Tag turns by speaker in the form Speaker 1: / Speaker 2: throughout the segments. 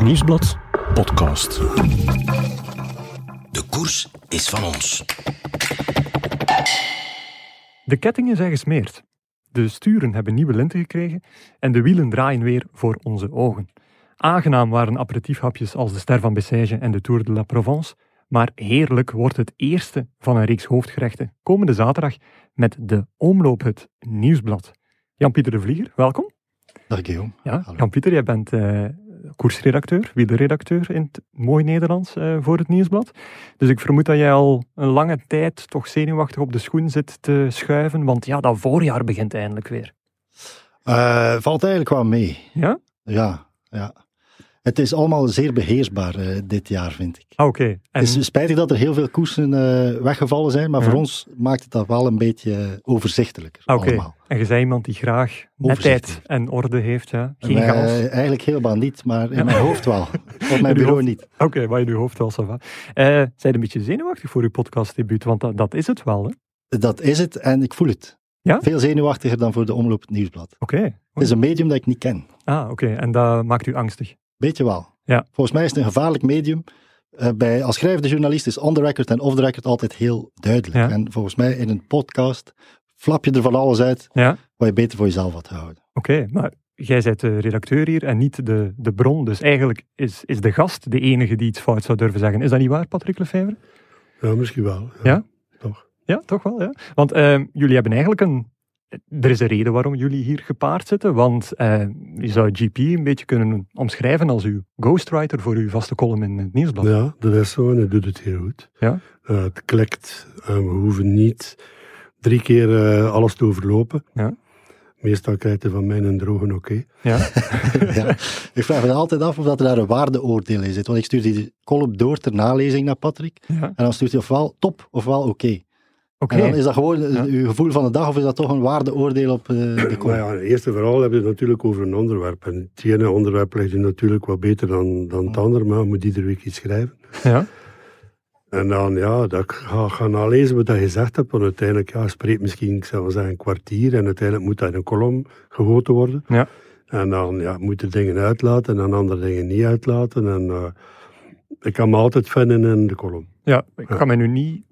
Speaker 1: Het Nieuwsblad podcast.
Speaker 2: De koers is van ons.
Speaker 3: De kettingen zijn gesmeerd. De sturen hebben nieuwe linten gekregen en de wielen draaien weer voor onze ogen. Aangenaam waren aperitiefhapjes als de Ster van Bessèges en de Tour de la Provence, maar heerlijk wordt het eerste van een reeks hoofdgerechten komende zaterdag met de Omloophut Nieuwsblad. Jan-Pieter de Vlieger, welkom.
Speaker 4: Dag Guillaume.
Speaker 3: Ja. Jan-Pieter, jij bent eh, koersredacteur, wielerredacteur in het mooi Nederlands eh, voor het Nieuwsblad. Dus ik vermoed dat jij al een lange tijd toch zenuwachtig op de schoen zit te schuiven, want ja, dat voorjaar begint eindelijk weer.
Speaker 4: Eh, valt eigenlijk wel mee.
Speaker 3: Ja?
Speaker 4: Ja, ja. Het is allemaal zeer beheersbaar eh, dit jaar, vind ik.
Speaker 3: Ah, Oké. En
Speaker 4: Het is spijtig dat er heel veel koersen eh, weggevallen zijn, maar
Speaker 3: Ja.
Speaker 4: voor ons maakt het dat wel een beetje eh, overzichtelijker
Speaker 3: ah, oké. En je zei iemand die graag netheid
Speaker 4: Overzicht
Speaker 3: en orde heeft, ja. Geen chaos.
Speaker 4: eh, eigenlijk helemaal niet, maar in
Speaker 3: Ja.
Speaker 4: mijn hoofd wel. Op mijn bureau
Speaker 3: hoofd.
Speaker 4: niet.
Speaker 3: Oké, maar in uw hoofd wel, ça va. Eh, zijn je een beetje zenuwachtig voor uw podcastdebuut? Want dat, dat is het wel, hè? Oké.
Speaker 4: Dat is het en ik voel het.
Speaker 3: Ja?
Speaker 4: Veel zenuwachtiger dan voor de Omloop het Nieuwsblad. Het is een medium dat ik niet ken.
Speaker 3: Ah, oké. En dat maakt u angstig?
Speaker 4: Beetje wel.
Speaker 3: Ja.
Speaker 4: Volgens mij is het een gevaarlijk medium. Eh, bij, als schrijvende journalist is on the record en off the record altijd heel duidelijk.
Speaker 3: Ja.
Speaker 4: En volgens mij in een podcast flap je er van alles uit
Speaker 3: Ja?
Speaker 4: wat je beter voor jezelf had gehouden.
Speaker 3: Oké, maar jij bent de redacteur hier en niet de, de bron. Dus eigenlijk is, is de gast de enige die iets fout zou durven zeggen. Is dat niet waar, Patrick Lefevre?
Speaker 5: Ja, misschien wel.
Speaker 3: Ja?
Speaker 5: Toch.
Speaker 3: Ja, toch wel, ja. Want eh, jullie hebben eigenlijk een... Er is een reden waarom jullie hier gepaard zitten, want eh, je zou GP een beetje kunnen omschrijven als uw ghostwriter voor uw vaste column in het nieuwsblad.
Speaker 5: Ja, dat is zo en hij doet het heel goed.
Speaker 3: Ja?
Speaker 5: Eh, het klikt. en we hoeven niet drie keer eh, alles te overlopen.
Speaker 3: Ja.
Speaker 5: Meestal krijgt hij van mij een droge oké.
Speaker 3: Ja?
Speaker 4: ja. Ik vraag me altijd af of dat er daar een waardeoordeel in zit. Want ik stuur die column door ter nalezing naar Patrick.
Speaker 3: ja.
Speaker 4: En dan stuurt hij ofwel top ofwel oké.
Speaker 3: Oké.
Speaker 4: En dan is dat gewoon eh,
Speaker 3: Ja.
Speaker 4: uw gevoel van de dag of is dat toch een waardeoordeel op eh, de
Speaker 5: Maar
Speaker 4: column?
Speaker 5: ja, het eerste verhaal heb je het natuurlijk over een onderwerp. En het ene onderwerp ligt je natuurlijk wat beter dan, dan het andere, maar je moet iedere week iets schrijven.
Speaker 3: Ja?
Speaker 5: En dan, ja, dat ik ga, ga nalezen wat je gezegd hebt, want uiteindelijk, ja, spreekt misschien, ik zou wel zeggen, een kwartier, en uiteindelijk moet dat in een kolom gegoten worden.
Speaker 3: Ja.
Speaker 5: En dan ja, moet je dingen uitlaten en dan andere dingen niet uitlaten. En eh, ik kan me altijd vinden in de kolom.
Speaker 3: Ja, ik kan mij nu niet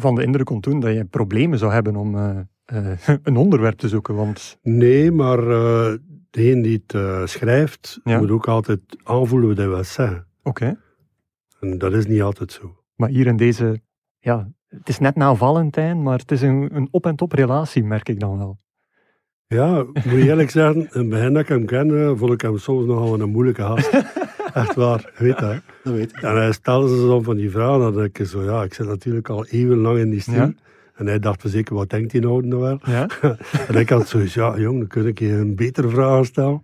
Speaker 3: van de indruk ontdoen dat je problemen zou hebben om eh, eh, een onderwerp te zoeken, want...
Speaker 5: Nee, maar eh degene die het schrijft,
Speaker 3: Ja.
Speaker 5: moet ook altijd aanvoelen wat hij wil zeggen.
Speaker 3: Oké.
Speaker 5: En dat is niet altijd zo.
Speaker 3: Maar hier in deze, ja, het is net na Valentijn, maar het is een, een op- en top relatie, merk ik dan wel.
Speaker 5: Ja, moet je eerlijk zeggen, in het begin dat ik hem kende, vond ik hem soms nogal een moeilijke gast. Echt waar, je weet dat.
Speaker 4: Dat weet ik.
Speaker 5: En hij stelde ze zo van die vragen, dan denk ik zo, ja, ik zit natuurlijk al eeuwenlang in die stil.
Speaker 3: Ja.
Speaker 5: En hij dacht van zeker, wat denkt die nou nou wel?
Speaker 3: Ja?
Speaker 5: En ik had zoiets, ja jong, dan kun ik je een betere vraag stellen.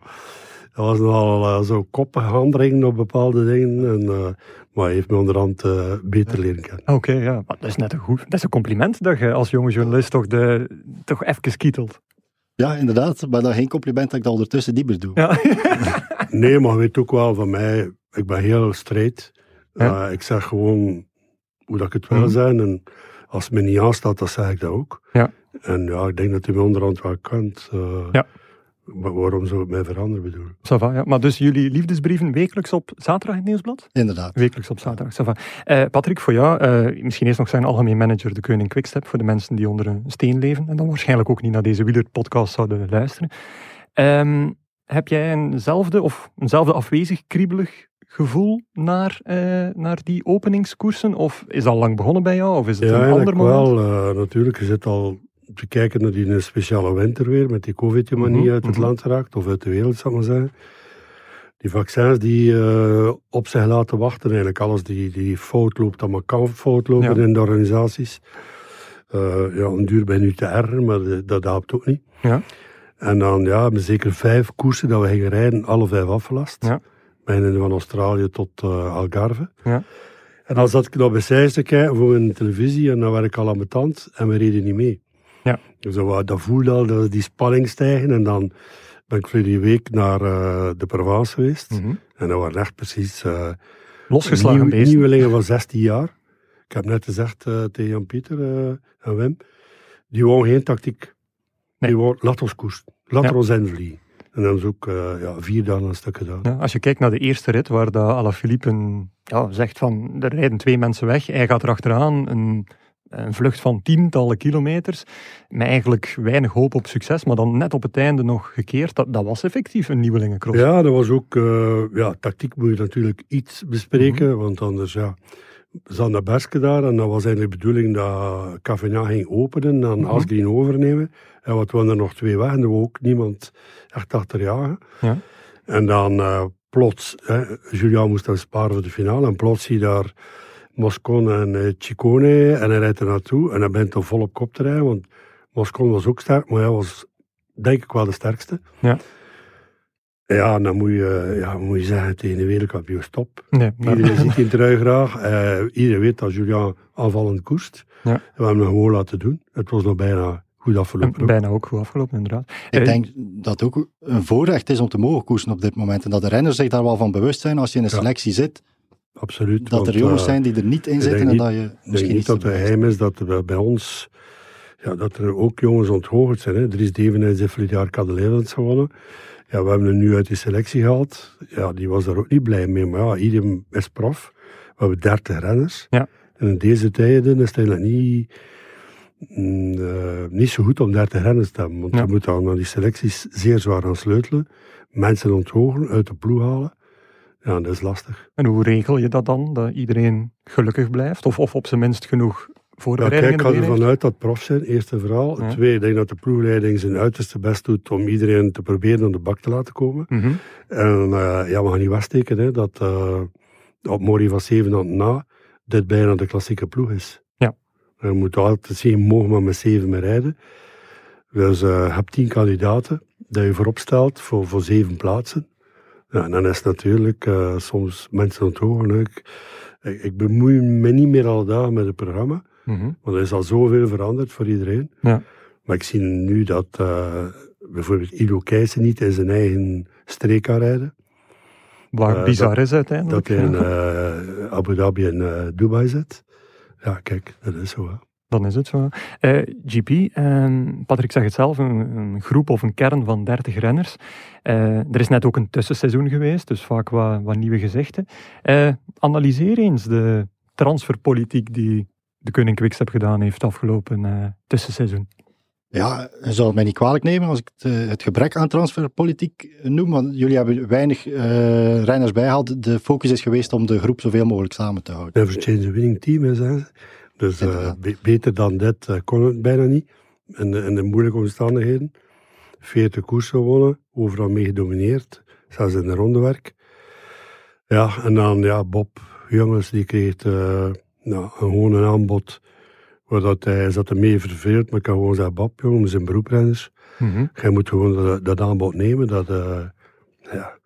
Speaker 5: Dat was nogal eh, zo koppig handdringen op bepaalde dingen. En, eh, maar hij heeft me onderhand eh, beter leren kennen.
Speaker 3: Oké, ja. Maar dat is net een goed, dat is een compliment dat je als jonge journalist toch, de, toch even kietelt.
Speaker 4: Ja, inderdaad. Maar dan geen compliment dat ik dat ondertussen dieper doe.
Speaker 3: Ja.
Speaker 5: Nee, maar weet ook wel van mij, ik ben heel strijd.
Speaker 3: Ja.
Speaker 5: Eh, ik zeg gewoon hoe dat ik het wil
Speaker 3: Mhm.
Speaker 5: zijn. En als het me niet aanstaat, dan zeg ik dat ook.
Speaker 3: Ja.
Speaker 5: En ja, ik denk dat hij me onderhand wel kent. eh,
Speaker 3: Ja.
Speaker 5: Wa- Waarom zou het mij veranderen bedoel?
Speaker 3: Ça va, ja. Maar dus jullie liefdesbrieven wekelijks op zaterdag in het nieuwsblad?
Speaker 4: Inderdaad.
Speaker 3: Wekelijks op zaterdag, ça va. Eh, Patrick, voor jou, eh, misschien eerst nog zijn algemeen manager de Koning Quickstep voor de mensen die onder een steen leven en dan waarschijnlijk ook niet naar deze wielerpodcast zouden luisteren. Ehm, heb jij eenzelfde of eenzelfde afwezig, kriebelig gevoel naar, eh, naar die openingskoersen? Of is dat lang begonnen bij jou? Of is het
Speaker 5: Ja,
Speaker 3: een ander
Speaker 5: eigenlijk
Speaker 3: moment?
Speaker 5: wel. eh, natuurlijk, je zit al te kijken naar die speciale winter weer, met die covid-manie
Speaker 3: Mhm,
Speaker 5: uit het
Speaker 3: mhm.
Speaker 5: land geraakt, of uit de wereld, zal ik maar zeggen. Die vaccins die eh, op zich laten wachten, eigenlijk alles die, die fout loopt, maar kan fout lopen
Speaker 3: Ja.
Speaker 5: in de organisaties. Eh, ja, een duur ben nu te erger, maar dat helpt ook niet.
Speaker 3: Ja.
Speaker 5: En dan ja, hebben we zeker vijf koersen dat we gingen rijden, alle vijf afgelast.
Speaker 3: Ja.
Speaker 5: Van Australië tot eh, Algarve.
Speaker 3: Ja.
Speaker 5: En dan zat ik nog bij te kijken voor een televisie en dan werd ik al aan mijn tand en we reden niet mee.
Speaker 3: Ja.
Speaker 5: Dus dat, voelde al dat die spanning stijgen en dan ben ik vorige week naar eh, de Provence geweest.
Speaker 3: Mhm.
Speaker 5: En dat waren echt precies eh
Speaker 3: Losgeslagen
Speaker 5: nieuw-
Speaker 3: beesten.
Speaker 5: nieuwelingen van 16 jaar. Ik heb net gezegd eh, tegen Jan-Pieter en Wim, die wou geen tactiek.
Speaker 3: Nee.
Speaker 5: Die wou, laat ons koers, laat
Speaker 3: Ja.
Speaker 5: ons invliegen. En dan ze ook ja, vier dagen een stuk gedaan.
Speaker 3: Ja, als je kijkt naar de eerste rit, waar de Alaphilippe ja, zegt van er rijden twee mensen weg, hij gaat erachteraan, een, een vlucht van tientallen kilometers, met eigenlijk weinig hoop op succes, maar dan net op het einde nog gekeerd. Dat, dat was effectief een nieuwelingencross.
Speaker 5: Ja, dat was ook, eh, ja, tactiek moet je natuurlijk iets bespreken, want anders, ja, zat Berske daar en dat was eigenlijk de bedoeling dat Cavena ging openen en
Speaker 3: Mhm.
Speaker 5: Asgreen overnemen. En wat waren er nog twee weg en er wou ook niemand echt achterjagen.
Speaker 3: Ja.
Speaker 5: En dan eh, plots, hè, Julian moest dan sparen voor de finale en plots zie je daar Moscon en eh, Ciccone en hij rijdt er naartoe en hij bent toch vol op kop te rijden, want Moscon was ook sterk, maar hij was denk ik wel de sterkste.
Speaker 3: Ja.
Speaker 5: Ja, en dan moet je, ja, moet je zeggen tegen de wereldkampioen stop.
Speaker 3: Nee, maar-
Speaker 5: Iedereen ziet die trui graag. Eh, iedereen weet dat Julian aanvallend koerst.
Speaker 3: Ja.
Speaker 5: We hebben hem gewoon laten doen. Het was nog bijna goed afgelopen. ook.
Speaker 3: bijna ook goed afgelopen, inderdaad.
Speaker 4: Ik
Speaker 3: Eh,
Speaker 4: denk dat het ook een voorrecht is om te mogen koersen op dit moment. En dat de renners zich daar wel van bewust zijn als je in een
Speaker 5: Ja.
Speaker 4: selectie zit.
Speaker 5: Absoluut.
Speaker 4: Dat er jongens
Speaker 5: eh,
Speaker 4: zijn die er niet in zitten en
Speaker 5: niet-
Speaker 4: dat je
Speaker 5: Ik denk
Speaker 4: misschien
Speaker 5: niet
Speaker 4: niet
Speaker 5: dat het geheim is dat er bij ons ja, dat er ook jongens onthoogd zijn. Hè. Dries Devenijs heeft vorig jaar Cadel gewonnen. Ja, we hebben hem nu uit die selectie gehaald. Ja, die was daar ook niet blij mee. Maar ja, iedereen is prof. We hebben 30 renners.
Speaker 3: Ja.
Speaker 5: En in deze tijden is het eigenlijk niet, mm, eh, niet zo goed om 30 renners te hebben. Want
Speaker 3: Ja.
Speaker 5: je moet dan aan die selecties zeer zwaar aan sleutelen. Mensen onthogen, uit de ploeg halen. Ja, dat is lastig.
Speaker 3: En hoe regel je dat dan? Dat iedereen gelukkig blijft? Of, of op zijn minst genoeg
Speaker 5: Ja,
Speaker 3: voorbereidingen
Speaker 5: kijk, ik ga ervan uit dat prof zijn, eerste verhaal.
Speaker 3: Ja.
Speaker 5: Twee, ik denk dat de ploegleiding zijn uiterste best doet om iedereen te proberen om de bak te laten komen.
Speaker 3: Mhm.
Speaker 5: En eh, ja, we gaan niet wegsteken hè, dat eh, op Mori van Zevenand na dit bijna de klassieke ploeg is.
Speaker 3: Ja.
Speaker 5: Je moet altijd zien, mag maar met zeven meer rijden. Dus eh, je hebt tien kandidaten dat je voorop stelt voor, voor zeven plaatsen. Ja, en dan is natuurlijk eh, soms mensen onthogen. hè. Ik, ik, bemoei me niet meer al dagen met het programma.
Speaker 3: Mhm.
Speaker 5: Want er is al zoveel veranderd voor iedereen.
Speaker 3: Ja.
Speaker 5: Maar ik zie nu dat eh, bijvoorbeeld Ido Keijsen niet in zijn eigen streek kan rijden.
Speaker 3: Waar
Speaker 5: Eh,
Speaker 3: bizar is uiteindelijk.
Speaker 5: Dat hij in Abu Dhabi en Dubai zit. Ja, kijk, dat is zo. Hè.
Speaker 3: Dan is het zo. Eh, GP, ehm, Patrick zegt het zelf, een, een groep of een kern van 30 renners. Eh, er is net ook een tussenseizoen geweest, dus vaak wat, wat nieuwe gezichten. Eh, analyseer eens de transferpolitiek die de Koning Quickstep gedaan heeft afgelopen eh, tussenseizoen.
Speaker 4: Ja, je zou het mij niet kwalijk nemen als ik het, het gebrek aan transferpolitiek noem, want jullie hebben weinig eh, renners bijgehaald. De focus is geweest om de groep zoveel mogelijk samen te houden.
Speaker 5: Never change a winning team, hè, zeggen ze. Dus eh, be- beter dan dit eh, kon het bijna niet. In de, in de moeilijke omstandigheden. 40 koersen gewonnen, overal mee gedomineerd. Zelfs in de rondewerk. Ja, en dan ja, Bob Jongens, die kreeg eh, nou, een, gewoon een aanbod. Waar dat hij zat er mee verveeld, maar ik kan gewoon zeggen, Bob, jongen, we zijn beroeprenners.
Speaker 3: Mhm.
Speaker 5: Jij moet gewoon dat, dat aanbod nemen. Dat, eh, ja,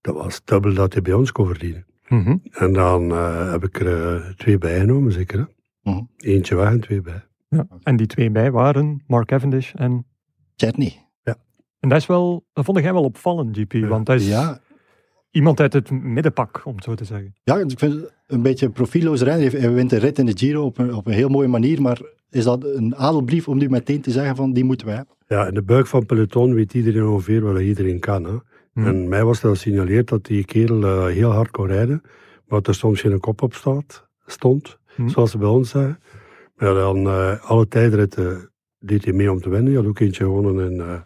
Speaker 5: dat was dubbel dat hij bij ons kon verdienen.
Speaker 3: Mhm.
Speaker 5: En dan eh, heb ik er eh, twee bijgenomen, zeker. Hè?
Speaker 4: Mhm.
Speaker 5: Eentje weg en twee bij.
Speaker 3: Ja. En die twee bij waren Mark Cavendish en...
Speaker 4: Chetney.
Speaker 3: En dat is wel, dat vond jij wel opvallend, GP,
Speaker 5: Ja.
Speaker 3: want dat is
Speaker 4: Ja,
Speaker 3: iemand uit het middenpak, om het zo te zeggen.
Speaker 4: ja, ik vind het een beetje een profieloos renner. Hij- Hij wint een rit in de Giro op een, op een heel mooie manier, maar is dat een adelbrief om nu meteen te zeggen van die moeten wij hebben?
Speaker 5: Ja, in de buik van peloton weet iedereen ongeveer wat iedereen kan. Hè?
Speaker 3: Mhm.
Speaker 5: En mij was dat gesignaleerd dat die kerel eh, heel hard kon rijden, maar dat er soms geen kop op staat, stond,
Speaker 3: Mhm.
Speaker 5: zoals ze bij ons zeggen. Maar dan eh, alle tijdritten deed hij mee om te winnen. Hij had ook eentje gewonnen in, eh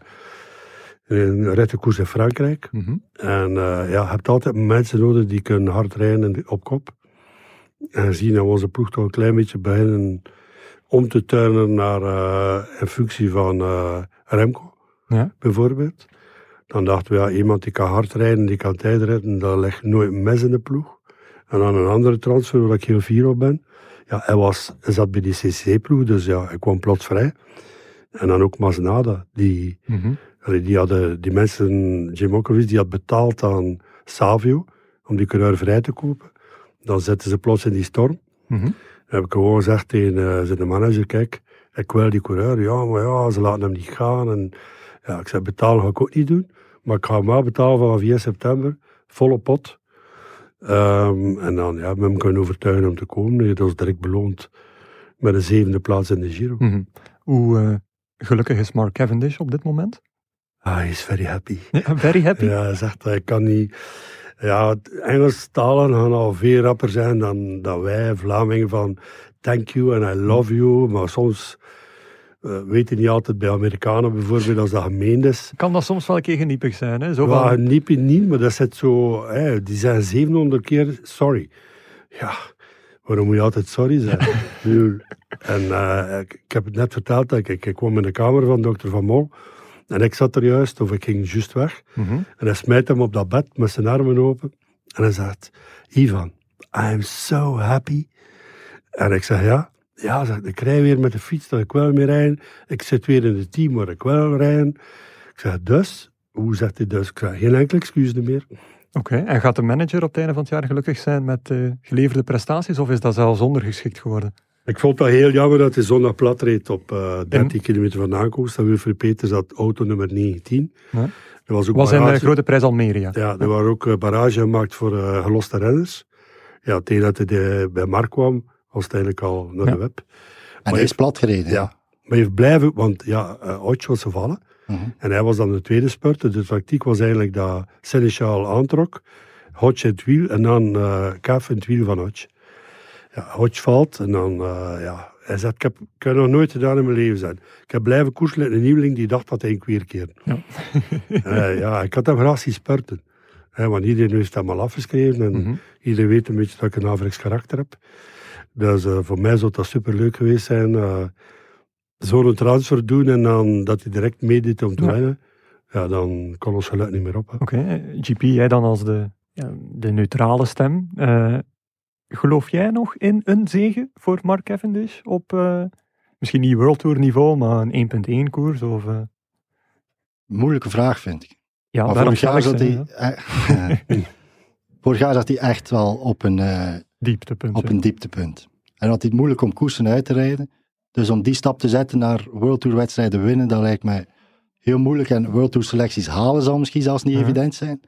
Speaker 5: in een rittenkoers in Frankrijk.
Speaker 3: Mhm.
Speaker 5: En eh, ja, je hebt altijd mensen nodig die kunnen hard rijden op kop. En zien dat we onze ploeg toch een klein beetje beginnen om te turnen naar eh in functie van eh, Remco,
Speaker 3: Ja.
Speaker 5: bijvoorbeeld. Dan dachten we, ja, iemand die kan hard rijden, die kan tijdrijden, daar ligt nooit een mes in de ploeg. En dan een andere transfer waar ik heel fier op ben. Ja, hij, was, hij zat bij die CC-ploeg, dus ja, hij kwam plots vrij. En dan ook Masnada, die,
Speaker 3: Mhm.
Speaker 5: Allee, die, hadden, die mensen, die had betaald aan Savio om die coureur vrij te kopen. Dan zetten ze plots in die storm.
Speaker 3: Mhm.
Speaker 5: Dan heb ik gewoon gezegd tegen eh, zijn manager, kijk, ik wil die coureur. Ja, maar ja, ze laten hem niet gaan. En, ja, ik zei, betalen ga ik ook niet doen. Maar ik ga hem wel betalen vanaf 4 september, volle pot. Ehm, en dan ja, we hem kunnen overtuigen om te komen. Dat was direct beloond met een zevende plaats in de Giro.
Speaker 3: Mhm. Hoe eh, gelukkig is Mark Cavendish op dit moment?
Speaker 5: Ah, hij is very happy.
Speaker 3: Ja, very happy.
Speaker 5: Ja, hij zegt dat ik kan niet... Ja, Engelstalen gaan al veel rapper zijn dan, dan wij, Vlamingen, van thank you and I love you. Maar soms uh, weet je niet altijd bij Amerikanen bijvoorbeeld als dat gemeend is.
Speaker 3: Kan dat soms wel een keer geniepig zijn, hè? Zo
Speaker 5: Ja, niet, niet, maar dat zit zo... Hè, die zijn 700 keer sorry. Ja, waarom moet je altijd sorry zijn? En eh, ik, ik heb het net verteld, dat ik, ik kwam in de kamer van dokter Van Mol. En ik zat er juist, of ik ging juist weg.
Speaker 3: Mhm.
Speaker 5: En hij smijt hem op dat bed met zijn armen open. En hij zegt, Ivan, I'm so happy. En ik zeg, ja. Ja, zeg, ik rij weer met de fiets dat ik wel mee rijden. Ik zit weer in het team waar ik wel rijden. Ik zeg, dus? Hoe zegt hij dus? Ik zeg, geen enkel excuus meer.
Speaker 3: Oké, en gaat de manager op het einde van het jaar gelukkig zijn met eh, geleverde prestaties, of is dat zelfs ondergeschikt geworden?
Speaker 5: Ik vond dat heel jammer dat hij zondag plat reed op eh 13 kilometer van aankomst. Dat Wilfried Peters had auto nummer 19.
Speaker 3: Ja.
Speaker 5: Er was ook
Speaker 3: Was in de
Speaker 5: barrage-
Speaker 3: grote prijs Almeria.
Speaker 5: Ja, er waren ook eh, barrage gemaakt voor eh, geloste renners. Ja, tegen dat hij de- bij Mark kwam, was het eigenlijk al naar
Speaker 3: Ja.
Speaker 5: de web.
Speaker 4: En hij is plat gereden.
Speaker 5: Ja, maar hij heeft blijven, want ja, uh, was gevallen.
Speaker 4: Mhm.
Speaker 5: En hij was dan de tweede spurter. De tactiek was eigenlijk dat Seneschal aantrok, Hodge in het wiel en dan eh Kaf in het wiel van Hodge. Ja, Hodge valt en dan, eh, ja, hij zegt, ik heb, ik heb nog nooit gedaan in mijn leven zijn. Ik heb blijven koersen met een nieuweling die dacht dat hij een kweerkeer.
Speaker 3: Ja.
Speaker 5: Eh, ja, ik had hem graag zien spurten. Hè, want iedereen heeft hem al afgeschreven en
Speaker 3: Mhm.
Speaker 5: iedereen weet een beetje dat ik een Afriks karakter heb. Dus eh, voor mij zou dat superleuk geweest zijn. eh Zo'n transfer doen en dan dat hij direct meedeed om te
Speaker 3: Ja.
Speaker 5: winnen. Ja, dan kon ons geluid niet meer op.
Speaker 3: Oké, GP, jij dan als de, ja, de neutrale stem. Eh, geloof jij nog in een zege voor Mark Cavendish op eh, misschien niet World Tour niveau, maar een 1.1 koers? Of,
Speaker 4: Moeilijke vraag, vind ik.
Speaker 3: ja,
Speaker 4: maar
Speaker 3: daarom
Speaker 4: vorig jaar,
Speaker 3: stel
Speaker 4: zat
Speaker 3: ik
Speaker 4: hij, eh, vorig jaar zat hij echt wel op een, eh,
Speaker 3: dieptepunt.
Speaker 4: op
Speaker 3: ja.
Speaker 4: een dieptepunt. En had hij het moeilijk om koersen uit te rijden. Dus om die stap te zetten naar World Tour wedstrijden winnen, dat lijkt mij heel moeilijk. En World Tour selecties halen zal misschien zelfs niet
Speaker 3: Ja.
Speaker 4: evident zijn.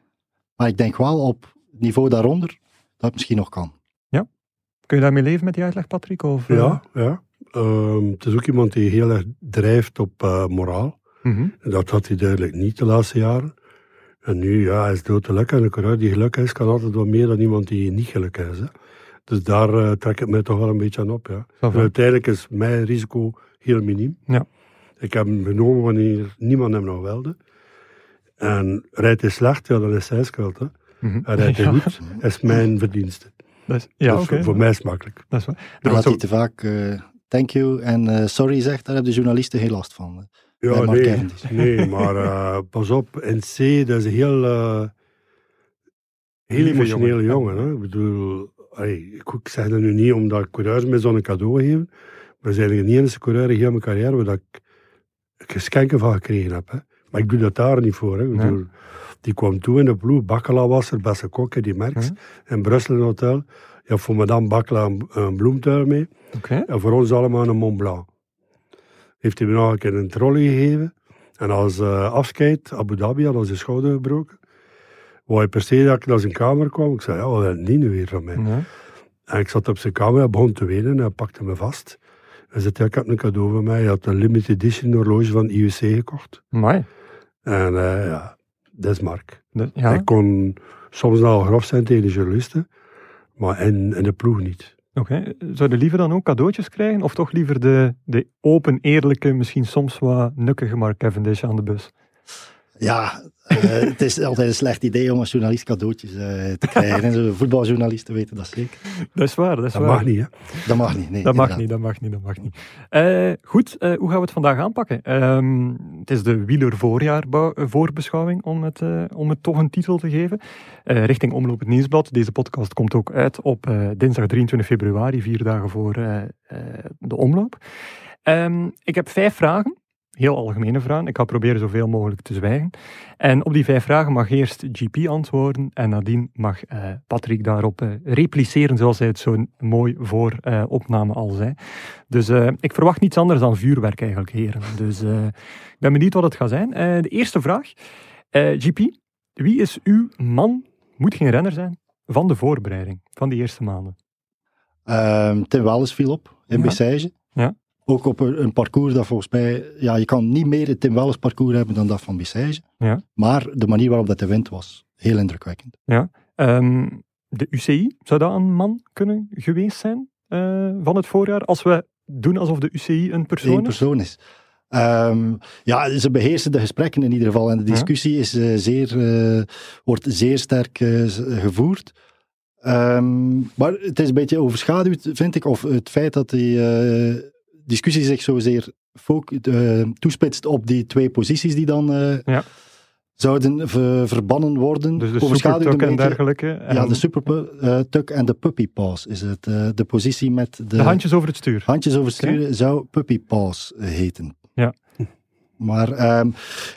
Speaker 4: Maar ik denk wel op het niveau daaronder dat het misschien nog kan.
Speaker 3: Kun je daarmee leven met die uitleg, Patrick? Of, eh?
Speaker 5: Ja, ja. Ehm, het is ook iemand die heel erg drijft op eh, moraal.
Speaker 3: Mhm.
Speaker 5: En dat had hij duidelijk niet de laatste jaren. En nu, ja, hij is dood te gelukkig. En een coureur die gelukkig is, kan altijd wat meer dan iemand die niet gelukkig is. Hè. Dus daar eh, trek ik mij toch wel een beetje aan op. Ja. En uiteindelijk is mijn risico heel miniem.
Speaker 3: Ja.
Speaker 5: Ik heb hem genomen wanneer niemand hem nog wilde. En rijdt hij slecht, ja, dan is hij schuld. Hè.
Speaker 3: Mhm.
Speaker 5: En rijdt hij
Speaker 3: Ja,
Speaker 5: goed, is mijn verdienste.
Speaker 3: dat is, ja,
Speaker 5: Dus
Speaker 3: oké.
Speaker 5: voor, mij is het makkelijk.
Speaker 3: Dat is waar. Er was
Speaker 4: hij te vaak eh, thank you en eh, sorry zegt, daar hebben de journalisten heel last van.
Speaker 5: Ja,
Speaker 4: Mark
Speaker 5: nee, nee, maar eh, pas op, NC, dat is een heel, eh, heel emotionele
Speaker 3: jongen.
Speaker 5: jongen. hè. Ik bedoel, allee, ik, ik zeg dat nu niet omdat coureurs mij zo'n cadeau geven, maar ze zijn de enige coureur in heel mijn carrière waar dat ik, ik geschenken van gekregen heb. Hè. Maar ik doe dat daar niet voor. Hè. Ik
Speaker 3: Nee.
Speaker 5: Die kwam toe in de ploeg, Bakkela was er, beste kok in die Merks, in Brussel een hotel. Ja, voor madame Bakkela een, een bloemtuil mee. En voor ons allemaal een Mont Blanc. Heeft hij me nog een keer een trolley gegeven. En als eh, afscheid, Abu Dhabi had zijn schouder gebroken. Wou hij per se dat ik naar zijn kamer kwam. Ik zei, ja, wat niet nu weer van mij?
Speaker 3: Ja.
Speaker 5: En ik zat op zijn kamer, hij begon te wenen en hij pakte me vast. Hij zei, ja, ik heb een cadeau voor mij. Hij had een limited edition horloge van IWC gekocht.
Speaker 3: Amai.
Speaker 5: En eh, ja, dat is Mark.
Speaker 3: Dat- ja.
Speaker 5: Hij kon soms wel grof zijn tegen de journalisten, maar in, in de ploeg niet.
Speaker 3: Oké. Zou je liever dan ook cadeautjes krijgen? Of toch liever de, de open, eerlijke, misschien soms wat nukkige Mark Cavendish aan de bus?
Speaker 4: Ja, eh, het is altijd een slecht idee om als journalist cadeautjes eh, te krijgen. En zo Voetbaljournalisten weten dat zeker.
Speaker 3: Dat is waar, dat is
Speaker 5: Dat
Speaker 3: waar.
Speaker 5: mag niet, hè?
Speaker 4: Dat mag niet. Nee,
Speaker 3: Dat mag
Speaker 4: inderdaad.
Speaker 3: niet, dat mag niet, dat mag niet. Eh, goed, eh, hoe gaan we het vandaag aanpakken? Ehm, het is de wieler voorjaar voorbeschouwing, om het, eh, om het toch een titel te geven. Eh, richting Omloop het Nieuwsblad. Deze podcast komt ook uit op eh, dinsdag 23 februari, vier dagen voor eh, eh, de omloop. Ehm, ik heb vijf vragen, heel algemene vragen. Ik ga proberen zoveel mogelijk te zwijgen. En op die vijf vragen mag eerst GP antwoorden en nadien mag eh, Patrick daarop eh, repliceren, zoals hij het zo mooi voor eh, opname al zei. Dus eh, ik verwacht niets anders dan vuurwerk eigenlijk, heren. Dus eh, ik ben benieuwd wat het gaat zijn. Eh, de eerste vraag. Eh, GP, wie is uw man, moet geen renner zijn, van de voorbereiding, van die eerste maanden?
Speaker 4: Ehm, Tim Welles viel op in
Speaker 3: Ja.
Speaker 4: Bessage.
Speaker 3: Ja.
Speaker 4: Ook op een, parcours dat volgens mij, ja, je kan niet meer het Tim Welles parcours hebben dan dat van Bessage.
Speaker 3: Ja.
Speaker 4: Maar de manier waarop dat de wind was, heel indrukwekkend.
Speaker 3: Ehm, de UCI, zou dat een man kunnen geweest zijn eh, van het voorjaar? Als we doen alsof de UCI een persoon
Speaker 4: Eén
Speaker 3: is?
Speaker 4: persoon is. Ehm, ja, ze beheersen de gesprekken in ieder geval. En de
Speaker 3: Ja.
Speaker 4: discussie is, eh, zeer, eh, wordt zeer sterk gevoerd. Ehm, maar het is een beetje overschaduwd, vind ik, of het feit dat die discussie zich zozeer eh, toespitst op die twee posities die dan eh,
Speaker 3: Ja.
Speaker 4: zouden ver- verbannen worden.
Speaker 3: Dus de supertuk en dergelijke.
Speaker 4: Ja, de supertuk en de puppy paws is het. eh, de positie met de,
Speaker 3: de handjes over het stuur.
Speaker 4: handjes over sturen zou puppy paws eh, heten.
Speaker 3: Ja.
Speaker 4: Maar ehm,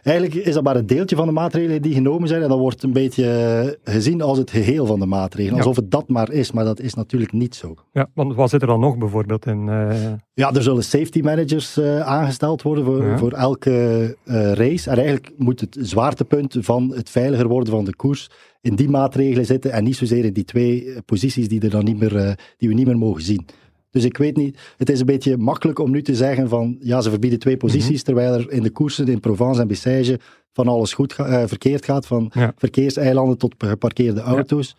Speaker 4: eigenlijk is dat maar een deeltje van de maatregelen die genomen zijn. En dat wordt een beetje gezien als het geheel van de maatregelen. Alsof het dat maar is, maar dat is natuurlijk niet zo.
Speaker 3: Ja, want wat zit er dan nog bijvoorbeeld in? eh,
Speaker 4: Ja, er zullen safety managers eh, aangesteld worden voor,
Speaker 3: Ja.
Speaker 4: voor elke eh, race. En eigenlijk moet het zwaartepunt van het veiliger worden van de koers in die maatregelen zitten en niet zozeer in die twee posities die, er dan niet meer, die we niet meer mogen zien. Dus ik weet niet, het is een beetje makkelijk om nu te zeggen van ja, ze verbieden twee posities, terwijl er in de koersen in Provence en Bessèges van alles goed ga- eh, verkeerd gaat, van
Speaker 3: Ja.
Speaker 4: verkeerseilanden tot geparkeerde auto's.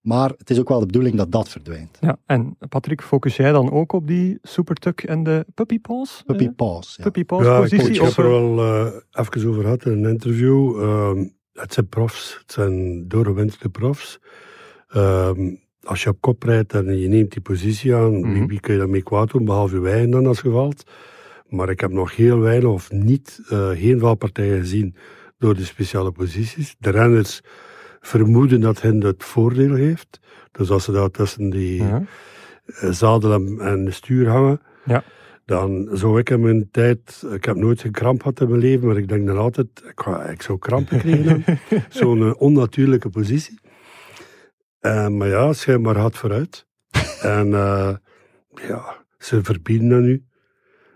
Speaker 4: Maar het is ook wel de bedoeling dat dat verdwijnt.
Speaker 3: ja, en Patrick, focus jij dan ook op die supertuk en de puppy paws?
Speaker 4: Puppy
Speaker 3: Eh,
Speaker 4: paws. Ja.
Speaker 3: puppy paws
Speaker 5: Ja,
Speaker 3: positie?
Speaker 5: ik heb er
Speaker 3: eh,
Speaker 5: wel even over gehad in een interview. Ehm, het zijn profs, het zijn doorgewinterde profs. Ehm, als je op kop rijdt en je neemt die positie aan, wie,
Speaker 3: Mhm.
Speaker 5: wie kun je daarmee kwaad doen, behalve wij dan als gevalt. Maar ik heb nog heel weinig of niet eh, geen valpartijen gezien door de speciale posities. De renners vermoeden dat hen het voordeel heeft. Dus als ze daar tussen die
Speaker 3: ja.
Speaker 5: eh, zadel en, en de stuur hangen,
Speaker 3: Ja.
Speaker 5: dan zou ik in mijn tijd, ik heb nooit geen kramp gehad in mijn leven, maar ik denk dan altijd, ik, ik zou krampen krijgen. Zo'n eh, onnatuurlijke positie. Eh, maar ja, schijnbaar gaat vooruit. en eh, ja, ze verbieden dat nu.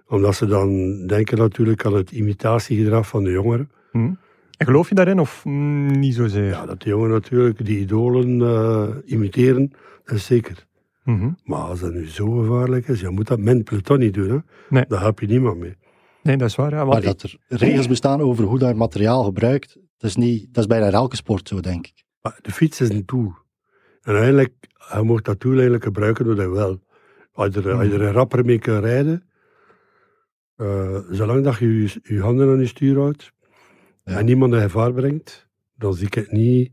Speaker 5: Omdat ze dan denken natuurlijk aan het imitatiegedrag van de jongeren.
Speaker 3: Hm. En geloof je daarin of mm, niet zozeer?
Speaker 5: Ja, dat de jongeren natuurlijk die idolen eh, imiteren, dat is zeker.
Speaker 3: Mhm.
Speaker 5: Maar als dat nu zo gevaarlijk is, je moet dat met peloton niet doen. Hè?
Speaker 3: Nee.
Speaker 5: Daar help je niemand mee.
Speaker 3: Nee, dat is waar. Ja,
Speaker 4: Maar dat er regels bestaan over hoe dat materiaal gebruikt, dat is, niet, dat is bijna elke sport zo, denk ik.
Speaker 5: Maar de fiets is een tool. En eigenlijk, je moet dat tool eigenlijk gebruiken door dat wel. Als je er, als je er een rapper mee kan rijden, eh, zolang dat je je, je handen aan je stuur houdt
Speaker 4: Ja.
Speaker 5: en niemand in gevaar brengt, dan zie ik niet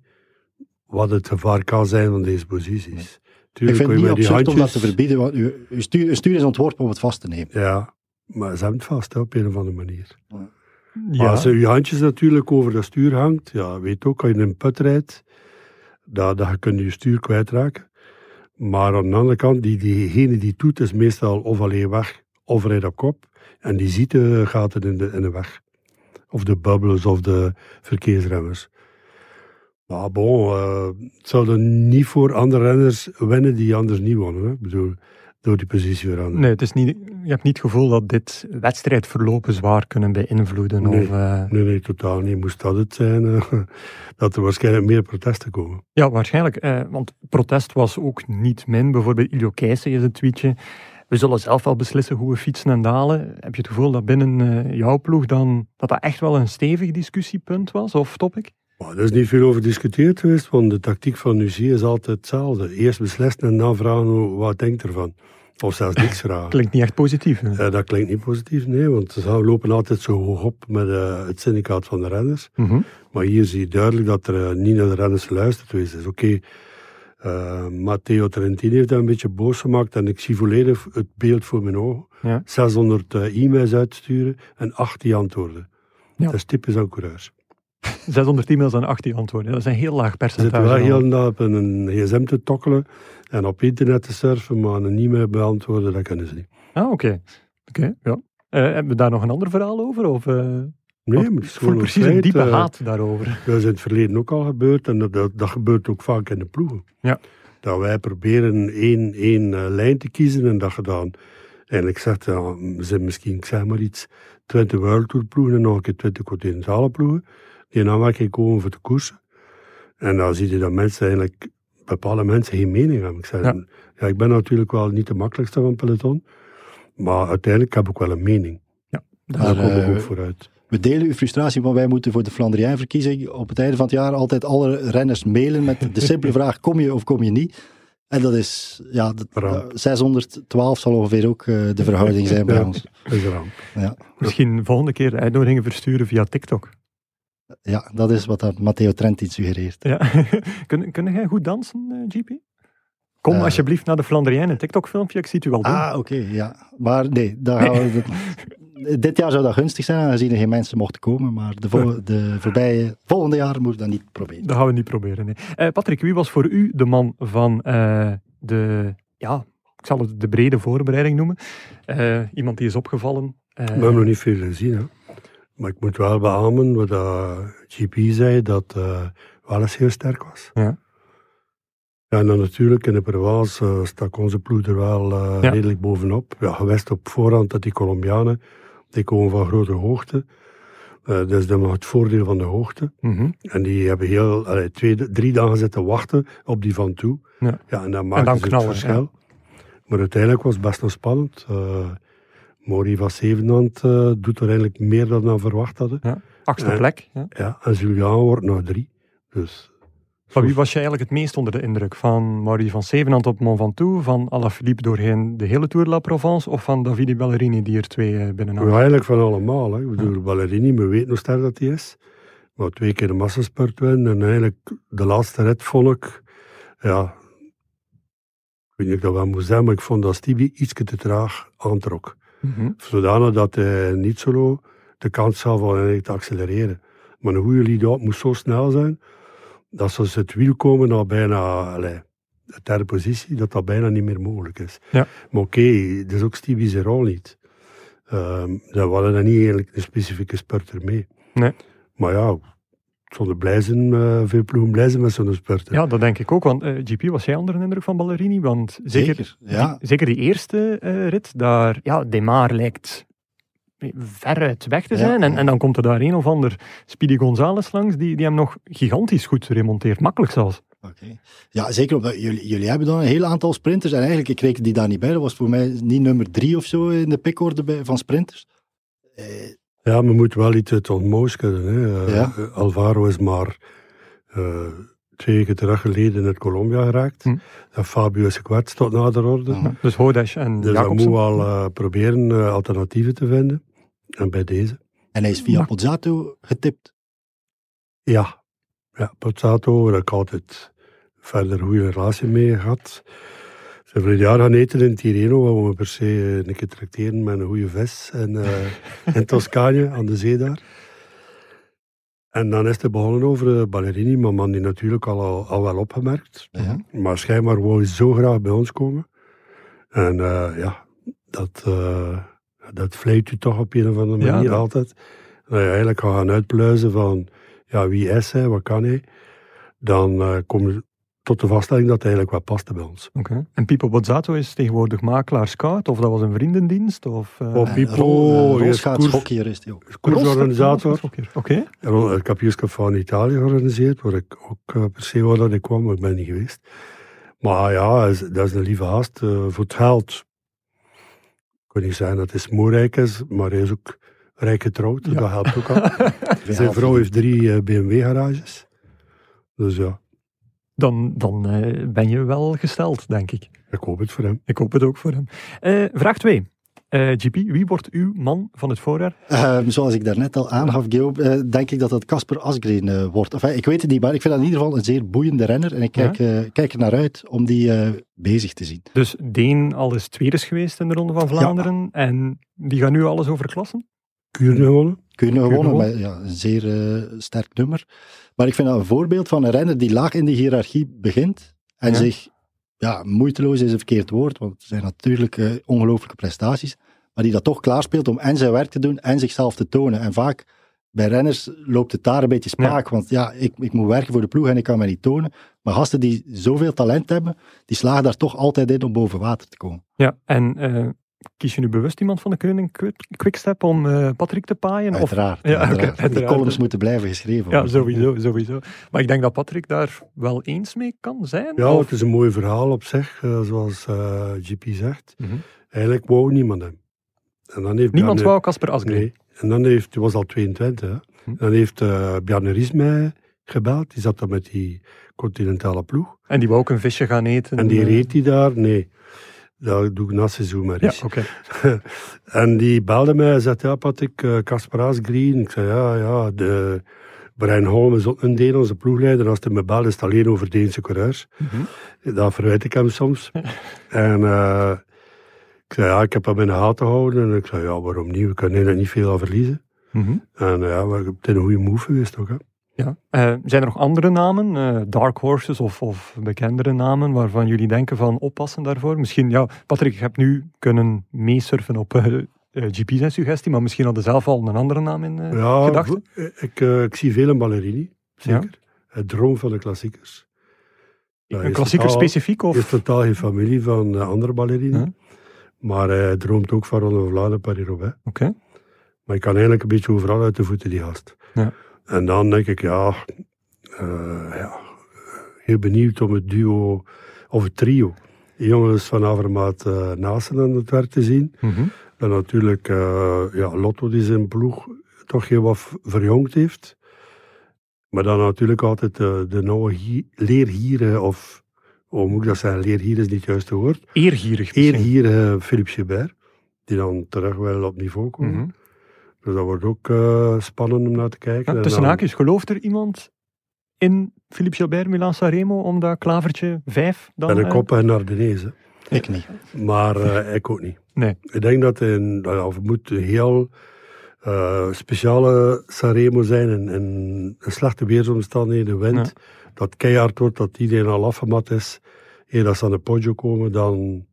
Speaker 5: wat het gevaar kan zijn van deze posities.
Speaker 4: Ik
Speaker 5: Tuurlijk
Speaker 4: vind
Speaker 5: kun
Speaker 4: het
Speaker 5: je
Speaker 4: niet absurd om dat
Speaker 5: handjes...
Speaker 4: te verbieden, want uw, uw stuur, stuur is ontworpen om het vast te nemen.
Speaker 5: Ja, maar ze hebben het vast hè, op een of andere manier. Maar
Speaker 3: ja,
Speaker 5: als je je handjes natuurlijk over dat stuur hangt, ja, weet ook, als je in een put rijdt, dat, dat je kunt je stuur kwijtraken. Maar aan de andere kant, die, diegene die doet, is meestal of alleen weg, of rijdt op kop. En die ziet de gaten in de, in de weg. Of de bubbels of de verkeersremmers. Maar bon, eh, het zou niet voor andere renners winnen die anders niet wonnen. Hè? Ik bedoel, door die positie veranderen.
Speaker 3: nee, het is niet, je hebt niet het gevoel dat dit wedstrijdverlopen zwaar kunnen beïnvloeden.
Speaker 5: Nee.
Speaker 3: Of, eh,
Speaker 5: Nee, nee, totaal niet. Moest dat het zijn, eh, dat er waarschijnlijk meer protesten komen.
Speaker 3: Ja, waarschijnlijk. Eh, want protest was ook niet min. Bijvoorbeeld Ilio Keijsen is een tweetje. We zullen zelf wel beslissen hoe we fietsen en dalen. Heb je het gevoel dat binnen jouw ploeg dan dat dat echt wel een stevig discussiepunt was of topic?
Speaker 5: Maar er is niet veel over gediscuteerd geweest, want de tactiek van UC is altijd hetzelfde. Eerst beslissen en dan vragen wat denkt ervan. Of zelfs niks vragen.
Speaker 3: Klinkt niet echt positief.
Speaker 5: dat klinkt niet positief, nee, want ze lopen altijd zo hoog op met eh, het syndicaat van de renners.
Speaker 3: Mhm.
Speaker 5: Maar hier zie je duidelijk dat er eh, niet naar de renners geluisterd geweest is. Oké, eh, Matteo Trentini heeft dat een beetje boos gemaakt en ik zie volledig het beeld voor mijn ogen.
Speaker 3: Ja.
Speaker 5: 600 eh, e-mails uitsturen en 8 die antwoorden.
Speaker 3: Ja.
Speaker 5: Dat is typisch aan coureurs.
Speaker 3: 600 e-mails en 18 antwoorden. Dat is een heel laag percentage.
Speaker 5: zitten wel
Speaker 3: al.
Speaker 5: heel na op een gsm te tokkelen en op internet te surfen, maar een e-mail beantwoorden, dat kunnen ze niet.
Speaker 3: Ah, oké. Oké, ja. Eh, hebben we daar nog een ander verhaal over? Of, eh,
Speaker 5: Nee, maar
Speaker 3: ik
Speaker 5: het is
Speaker 3: voel
Speaker 5: gewoon
Speaker 3: precies
Speaker 5: een
Speaker 3: diepe
Speaker 5: eh,
Speaker 3: haat daarover.
Speaker 5: Dat is in het verleden ook al gebeurd en dat, dat, dat gebeurt ook vaak in de ploegen.
Speaker 3: Ja.
Speaker 5: Dat wij proberen één, één lijn te kiezen en dat je dan eigenlijk zegt, ja, er zijn misschien, ik zeg maar iets, 20 World Tour ploegen en nog een keer 20 continentale ploegen die in aanmerking komen voor de koersen. En dan zie je dat mensen eigenlijk, bepaalde mensen geen mening hebben. Ik, zeg,
Speaker 3: Ja.
Speaker 5: ja. ik ben natuurlijk wel niet de makkelijkste van het peloton, Maar uiteindelijk heb ik wel een mening.
Speaker 3: Ja,
Speaker 5: Daar
Speaker 4: Maar,
Speaker 5: kom ik
Speaker 4: eh,
Speaker 5: ook vooruit.
Speaker 4: We delen uw frustratie, want wij moeten voor de Flandriën-verkiezing op het einde van het jaar altijd alle renners mailen met de simpele vraag, kom je of kom je niet? En dat is, ja, dat,
Speaker 5: Ramp.
Speaker 4: eh, 612 zal ongeveer ook eh, de verhouding zijn bij
Speaker 5: Ja.
Speaker 4: ons.
Speaker 5: Dat is een ramp.
Speaker 4: Ja,
Speaker 3: Misschien volgende keer uitnodigingen versturen via TikTok.
Speaker 4: Ja, dat is wat dat Matteo Trentin suggereert.
Speaker 3: Ja. kun, kun jij goed dansen, eh, GP? Kom
Speaker 4: Eh.
Speaker 3: alsjeblieft naar de Flandriën, een TikTok-filmpje, ik zie het u wel doen.
Speaker 4: Ah, oké, ja. Maar nee, daar gaan we, dat- dit jaar zou dat gunstig zijn, aangezien er geen mensen mochten komen. Maar de, vol- de voorbije, volgende jaar moeten we dat niet proberen.
Speaker 3: Dat gaan we niet proberen. Nee. Eh, Patrick, wie was voor u de man van eh, de, ja, ik zal het de brede voorbereiding noemen? Eh, iemand die is opgevallen.
Speaker 5: We hebben nog niet veel gezien. Hè. Maar ik moet wel beamen wat dat GP zei, dat uh, Wallace heel sterk was.
Speaker 3: Ja.
Speaker 5: Ja, en dan natuurlijk in de Provence uh, stak onze ploeg er wel uh,
Speaker 3: Ja.
Speaker 5: redelijk bovenop. Ja, gewest op voorhand dat die Colombianen, die komen van grote hoogte. Uh, dus dat nog het voordeel van de hoogte.
Speaker 3: mhm.
Speaker 5: En die hebben heel, allee, twee, drie dagen zitten wachten op die van toe.
Speaker 3: Ja.
Speaker 5: en dan
Speaker 3: knallen,
Speaker 5: het verschil. Maar uiteindelijk was het best nog spannend. Mori van Zevenhand uh, doet er eigenlijk meer dan we verwacht hadden.
Speaker 3: Achtste
Speaker 5: Eh,
Speaker 3: plek. Ja.
Speaker 5: Ja, en Julian wordt nog drie. Dus
Speaker 3: Van wie was je eigenlijk het meest onder de indruk? Van Marie van Zevenhand op Mont Ventoux, van Alaphilippe doorheen de hele Tour de la Provence of van Davide Ballerini die er twee eh, binnenhad?
Speaker 5: ja, eigenlijk van allemaal. Hè. Ik bedoel, Ballerini, we weten hoe sterk dat hij is. Maar twee keer de massaspurt winnen. En eigenlijk de laatste ik... Ja, ik weet niet of ik dat wel moet zeggen, maar ik vond dat Stevie iets te traag aantrok.
Speaker 3: Mhm.
Speaker 5: Zodanig dat hij niet zo de kans om eigenlijk te accelereren. Maar een goede lead-out moest zo snel zijn, dat ze het wiel komen naar bijna allee, de derde positie, dat dat bijna niet meer mogelijk is.
Speaker 3: Ja.
Speaker 5: Maar oké, dat is ook Stevie zijn rol niet. Um, dat hadden dan niet eigenlijk een specifieke spurter mee.
Speaker 3: Nee.
Speaker 5: Maar ja, zonder blij zijn, uh, veel ploegen blij zijn met zo'n spurter.
Speaker 3: Ja, dat denk ik ook. Want uh, GP, was jij onder de indruk van Ballerini? Want zeker,
Speaker 4: Zeker, ja.
Speaker 3: die, zeker die eerste uh, rit, daar, ja, Demar lijkt veruit weg te zijn.
Speaker 4: Ja.
Speaker 3: En, en dan komt er daar een of ander Speedy Gonzales langs, die, die hem nog gigantisch goed remonteert. Makkelijk zelfs.
Speaker 4: Okay. Ja, zeker omdat jullie, jullie hebben dan een heel aantal sprinters. En eigenlijk, ik reken die daar niet bij. Dat was voor mij niet nummer drie of zo in de pickorde bij, van sprinters.
Speaker 5: Eh, ja, maar moet wel iets uit ontmoos kunnen. Hè. Uh,
Speaker 4: ja.
Speaker 5: Alvaro is maar uh, twee weken terug geleden in Colombia geraakt. Hm. En Fabio is gekwetst tot nader orde.
Speaker 3: Ja, dus Hodesh en
Speaker 5: Dus
Speaker 3: Jacobsen.
Speaker 5: dan moet wel uh, proberen alternatieven te vinden. En bij deze.
Speaker 4: En hij is via Pozzato getipt.
Speaker 5: Ja, ja Pozzato, daar heb ik altijd verder een goede relatie mee gehad. Ze hebben jaar gaan eten in Tirreno, waar we per se een keer tracteren met een goede vis en, uh, in Toscane, aan de zee daar. En dan is het begonnen over Ballerini, maar man die natuurlijk al, al, wel opgemerkt.
Speaker 4: Ja.
Speaker 5: Maar schijnbaar wou hij zo graag bij ons komen. En uh, ja, dat, uh, dat vleet u toch op een of andere manier
Speaker 3: ja, dat...
Speaker 5: altijd. Dat je eigenlijk gaat gaan uitpluizen van ja, wie is hij, wat kan hij. Dan uh, kom je tot de vaststelling dat hij eigenlijk wel paste bij ons.
Speaker 3: Okay. En Pipo Bozzato is tegenwoordig makelaar scout, of dat was een vriendendienst? Of, uh...
Speaker 5: oh, Pipo
Speaker 4: Rol,
Speaker 5: is
Speaker 4: koers, is hij ook.
Speaker 5: koersorganisator.
Speaker 3: Oké. Okay.
Speaker 5: Ik heb Juska van Italië georganiseerd, waar ik ook uh, per se wou dat ik kwam, maar ik ben niet geweest. Maar ja, dat is een lieve haast. Uh, voor het geld, ik kan niet zeggen dat hij smoorrijk is, maar hij is ook rijk getrouwd, ja. dat helpt ook al. Zijn vrouw heeft drie uh, BMW-garages. Dus ja.
Speaker 3: Dan, dan uh, ben je wel gesteld, denk ik.
Speaker 5: Ik hoop het voor hem.
Speaker 3: Ik hoop het ook voor hem. Uh, vraag 2. Uh, GP, wie wordt uw man van het voorjaar?
Speaker 4: Uh, zoals ik daarnet al aangaf, Guillaume, uh, denk ik dat dat Casper Asgreen wordt. Enfin, ik weet het niet, maar ik vind dat in ieder geval een zeer boeiende renner. En ik kijk, ja? kijk er naar uit om die bezig te zien.
Speaker 3: Dus Deen al is tweede is geweest in de Ronde van Vlaanderen. Ja. En die gaan nu alles over klassen?
Speaker 5: Kuurne gewonnen.
Speaker 4: Kuurne gewonnen, maar ja, een zeer sterk nummer. Maar ik vind dat een voorbeeld van een renner die laag in de hiërarchie begint. En ja. zich ja, moeiteloos is een verkeerd woord, want het zijn natuurlijk uh, ongelooflijke prestaties, maar die dat toch klaarspeelt om en zijn werk te doen en zichzelf te tonen. En vaak bij renners loopt het daar een beetje spaak, ja. want ja, ik, ik moet werken voor de ploeg en ik kan me niet tonen. Maar gasten die zoveel talent hebben, die slagen daar toch altijd in om boven water te komen.
Speaker 3: Ja, en uh, kies je nu bewust iemand van de Koning Quickstep om uh, Patrick te paaien?
Speaker 4: Uiteraard.
Speaker 3: Of? Ja,
Speaker 4: uiteraard.
Speaker 3: Okay,
Speaker 4: Die columns moeten blijven geschreven
Speaker 3: worden. Ja, sowieso, sowieso. Maar ik denk dat Patrick daar wel eens mee kan zijn.
Speaker 5: Ja,
Speaker 3: of?
Speaker 5: het is een mooi verhaal op zich, uh, zoals uh, GP zegt. Mm -hmm. Eigenlijk wou niemand hem. En dan heeft
Speaker 3: Niemand
Speaker 5: Bjarne-
Speaker 3: wou Casper Asgreen.
Speaker 5: Nee. En dan heeft, hij was al 22, hè.
Speaker 3: Hm.
Speaker 5: Dan heeft eh Bjarne Ries mij gebeld. Die zat dan met die continentale ploeg.
Speaker 3: En die wou ook een visje gaan eten.
Speaker 5: En die
Speaker 3: eh,
Speaker 5: reed hij daar? Nee. Dat doe ik na het seizoen maar
Speaker 3: Ja,
Speaker 5: eens.
Speaker 3: oké.
Speaker 5: En die belde mij en zei, ja Patrick, eh, Casper Asgreen. Ik zei, ja, ja, de... Brian Holm is ook een Deen, onze ploegleider. Als hij me belde, is het alleen over Deense coureurs.
Speaker 3: Mhm.
Speaker 5: Dat verwijt ik hem soms. en eh, ik zei, ja, ik heb hem in de gaten gehouden. En ik zei, ja, waarom niet? We kunnen er niet veel aan verliezen.
Speaker 3: Mhm.
Speaker 5: En ja, het is een goede move geweest ook, hè.
Speaker 3: Ja. Eh, zijn er nog andere namen, eh, dark horses of, of bekendere namen, waarvan jullie denken van oppassen daarvoor? Misschien, ja, Patrick, je hebt nu kunnen meesurfen op eh eh, GP zijn suggestie, maar misschien hadden zelf al een andere naam in
Speaker 5: Ja,
Speaker 3: gedachten?
Speaker 5: ik, ik zie veel in Ballerini, zeker. Het droom van de klassiekers. Ja,
Speaker 3: Een
Speaker 5: is
Speaker 3: klassieker
Speaker 5: totaal-
Speaker 3: specifiek? Of?
Speaker 5: Is totaal geen familie van andere ballerini.
Speaker 3: Ja.
Speaker 5: Maar hij droomt ook van Ronde van Vlaanderen, Paris-Roubaix.
Speaker 3: Oké.
Speaker 5: Maar ik kan eigenlijk een beetje overal uit de voeten, die gast.
Speaker 3: Ja.
Speaker 5: En dan denk ik, ja, eh, ja, heel benieuwd om het duo, of het trio, jongens van Avermaat uh, Naasten aan het werk te zien.
Speaker 3: Mhm.
Speaker 5: Dan natuurlijk eh, ja, Lotto die zijn ploeg toch heel wat verjongd heeft. Maar dan natuurlijk altijd eh, de nauwe hi- leerhieren, of hoe moet ik dat zeggen, leerhier is niet het juiste woord.
Speaker 3: Eergierig misschien.
Speaker 5: Eerhier Philippe Gilbert, die dan terug wel op niveau komen.
Speaker 3: Mhm.
Speaker 5: Dus dat wordt ook eh, spannend om naar te kijken.
Speaker 3: Ja,
Speaker 5: En
Speaker 3: tussen haakjes, gelooft er iemand in Philippe Gilbert, Milan Sanremo, om dat klavertje 5 dan...
Speaker 5: En een
Speaker 3: eh,
Speaker 5: kop en Ardenezen.
Speaker 4: Ik niet.
Speaker 5: Maar eh, ik ook niet.
Speaker 3: Nee.
Speaker 5: Ik denk dat het een, nou of het moet een heel eh, speciale Sanremo zijn en, en een slechte weersomstandigheden, wind. Dat keihard wordt, dat iedereen al afgemat is. Eer dat ze aan de poggio komen, dan,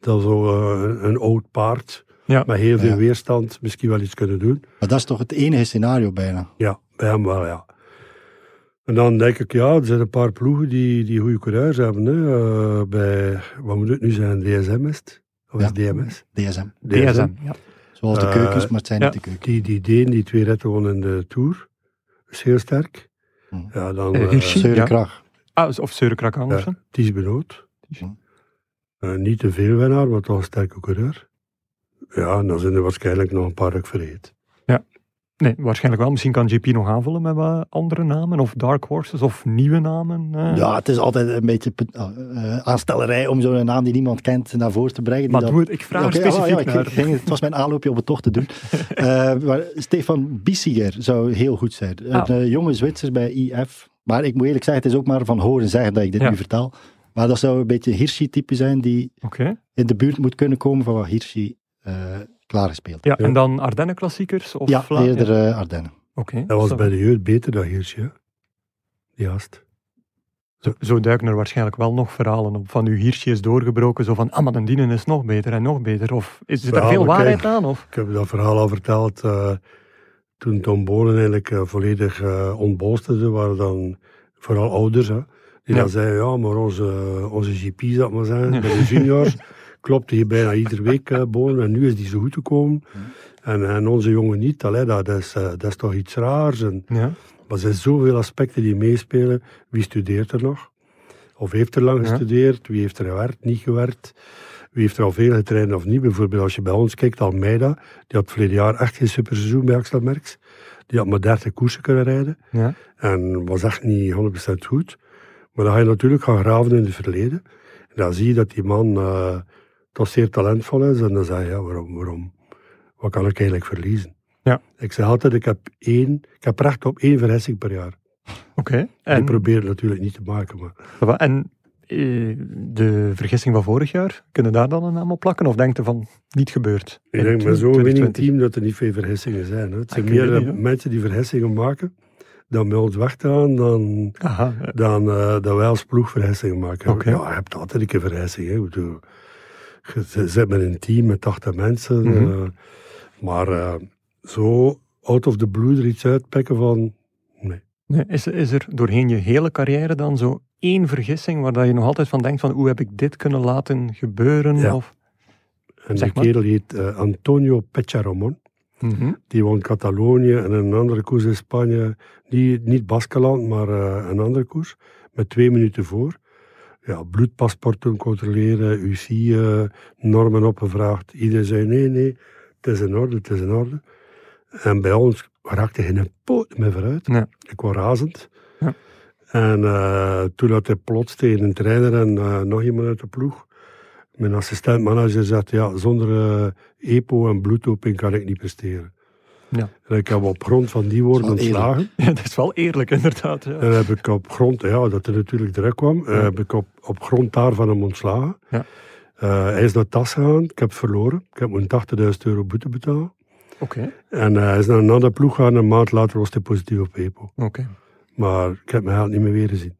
Speaker 5: dan zo een oud paard
Speaker 3: Ja.
Speaker 5: met heel veel
Speaker 4: Ja.
Speaker 5: weerstand misschien wel iets kunnen doen.
Speaker 4: Maar dat is toch het enige scenario bijna.
Speaker 5: Ja, bij hem wel, ja. En dan denk ik, ja, er zijn een paar ploegen die, die goede coureurs hebben. Hè. Eh, bij, wat moet het nu zijn, DSM is het? Of is
Speaker 4: Ja.
Speaker 5: het DMS?
Speaker 4: DSM.
Speaker 3: DSM, ja.
Speaker 4: Zoals de
Speaker 5: Eh,
Speaker 4: keukens, maar het zijn
Speaker 3: ja.
Speaker 4: niet de keukens.
Speaker 5: Die, die Deen, die twee ritten won in de Tour, is heel sterk.
Speaker 4: Hm.
Speaker 5: Ja, dan
Speaker 3: Eh,
Speaker 5: eh?
Speaker 4: Seurenkrag.
Speaker 3: Ah, of Seurenkrak Andersen.
Speaker 5: Ties Benoot.
Speaker 4: Hm.
Speaker 5: Eh, niet te veel winnaar, maar toch een sterke coureur. Ja, dan zijn er waarschijnlijk nog een paar ik vergeet.
Speaker 3: Nee, waarschijnlijk wel. Misschien kan GP nog aanvullen met wat andere namen, of dark horses, of nieuwe namen. eh.
Speaker 4: Ja, het is altijd een beetje uh, aanstellerij om zo'n naam die niemand kent naar voren te brengen.
Speaker 3: maar
Speaker 4: dat-
Speaker 3: doe het, ik vraag er
Speaker 4: ah,
Speaker 3: specifiek
Speaker 4: ja, ik-
Speaker 3: naar.
Speaker 4: ik ging- het was mijn aanloopje om het toch te doen. Eh, maar Stefan Bissiger zou heel goed zijn. Een
Speaker 3: Ah.
Speaker 4: eh, jonge Zwitser bij IF. Maar ik moet eerlijk zeggen, het is ook maar van horen zeggen dat ik dit
Speaker 3: Ja.
Speaker 4: nu vertel. Maar dat zou een beetje een Hirschi-type zijn die in de buurt moet kunnen komen van wat Hirschi eh klaargespeeld.
Speaker 3: Ja,
Speaker 5: Ja.
Speaker 3: en dan Ardennen klassiekers? Of
Speaker 4: Ja,
Speaker 3: Vla-
Speaker 4: eerder eh, Ardennen.
Speaker 3: Oké.
Speaker 5: Dat was
Speaker 3: Zo-
Speaker 5: bij de jeugd beter dan Hirsje. Die gast.
Speaker 3: Zo, zo duiken er waarschijnlijk wel nog verhalen op. Van uw Hirsje is doorgebroken, zo van, ah, maar een dienen is nog beter en nog beter. Of is er
Speaker 5: Ja,
Speaker 3: daar veel waarheid
Speaker 5: kijk,
Speaker 3: aan? Of?
Speaker 5: Ik heb dat verhaal al verteld eh, toen Tom Bolen eigenlijk eh, volledig uh, ontbolsterde. waren dan vooral ouders hè, die
Speaker 3: Ja.
Speaker 5: dan zeiden, ja, maar onze, onze GP, ik maar zeggen,
Speaker 3: Ja.
Speaker 5: bij de juniors, klopte hij bijna iedere week eh Bolen. En nu is die zo goed gekomen. En, en onze jongen niet. Allee, dat, is, eh, dat is toch iets raars. En,
Speaker 3: Ja.
Speaker 5: maar er zijn zoveel aspecten die meespelen. Wie studeert er nog? Of heeft er lang
Speaker 3: Ja.
Speaker 5: gestudeerd? Wie heeft er gewerkt, niet gewerkt? Wie heeft er al veel getraind of niet? Bijvoorbeeld als je bij ons kijkt, Almeida, die had verleden jaar echt geen superseizoen bij Axel Merckx. Die had maar 30 koersen kunnen rijden.
Speaker 3: Ja.
Speaker 5: En was echt niet 100% goed. Maar dan ga je natuurlijk gaan graven in het verleden. En dan zie je dat die man eh, toch zeer talentvol is. En dan zeg je, ja, waarom, waarom? Wat kan ik eigenlijk verliezen?
Speaker 3: Ja.
Speaker 5: Ik zeg altijd, ik heb, één, ik heb recht op één verrassing per jaar.
Speaker 3: Oké.
Speaker 5: Ik
Speaker 3: En,
Speaker 5: probeer het natuurlijk niet te maken, maar...
Speaker 3: en eh, de vergissing van vorig jaar, kunnen daar dan een naam op plakken? Of denkt u van, niet gebeurd?
Speaker 5: Ik denk met zo'n
Speaker 3: 2020?
Speaker 5: winning team dat er niet veel vergissingen zijn. Hè. Het zijn
Speaker 3: Ah, weet
Speaker 5: meer eh,
Speaker 3: niet,
Speaker 5: mensen die vergissingen maken, dan bij ons weggaan, dan,
Speaker 3: Aha, ja.
Speaker 5: dan uh, dat wij als ploeg vergissingen maken. Ja, je hebt altijd een keer vergissing. Hè. Je zit met een team met 80 mensen,
Speaker 3: Mhm.
Speaker 5: uh, maar uh, zo out of the blue er iets uitpikken van, nee.
Speaker 3: Nee, is, is er doorheen je hele carrière dan zo één vergissing waar dat je nog altijd van denkt van hoe heb ik dit kunnen laten gebeuren?
Speaker 5: Ja.
Speaker 3: Of,
Speaker 5: En
Speaker 3: Zeg
Speaker 5: die kerel heet uh, Antonio Pecharomon.
Speaker 3: Mhm.
Speaker 5: Die won Catalonië en een andere koers in Spanje. Niet, niet Baskeland, maar een andere koers. Met twee minuten voor. Ja, bloedpaspoorten controleren, UC-normen opgevraagd. Iedereen zei nee, nee, het is in orde, het is in orde. En bij ons raakte geen poot meer vooruit.
Speaker 3: Nee.
Speaker 5: Ik was razend.
Speaker 3: Ja.
Speaker 5: En eh, toen had hij plots tegen een trainer en eh, nog iemand uit de ploeg. Mijn assistent-manager zegt, ja, zonder eh, EPO en bloeddoping kan ik niet presteren.
Speaker 3: Ja.
Speaker 5: En ik heb op grond van die woorden ontslagen.
Speaker 3: Ja, dat is wel eerlijk, inderdaad. Ja.
Speaker 5: En heb ik op grond, ja, dat er natuurlijk druk kwam, eh, heb ik op, op grond daarvan hem ontslagen.
Speaker 3: Ja.
Speaker 5: Eh, hij is naar TAS gegaan, ik heb verloren. Ik heb moeten 80.000 euro boete betalen.
Speaker 3: Oké,
Speaker 5: En eh, hij is naar een andere ploeg gegaan en een maand later was hij positief op EPO.
Speaker 3: oké.
Speaker 5: Maar ik heb mijn geld niet meer weer gezien.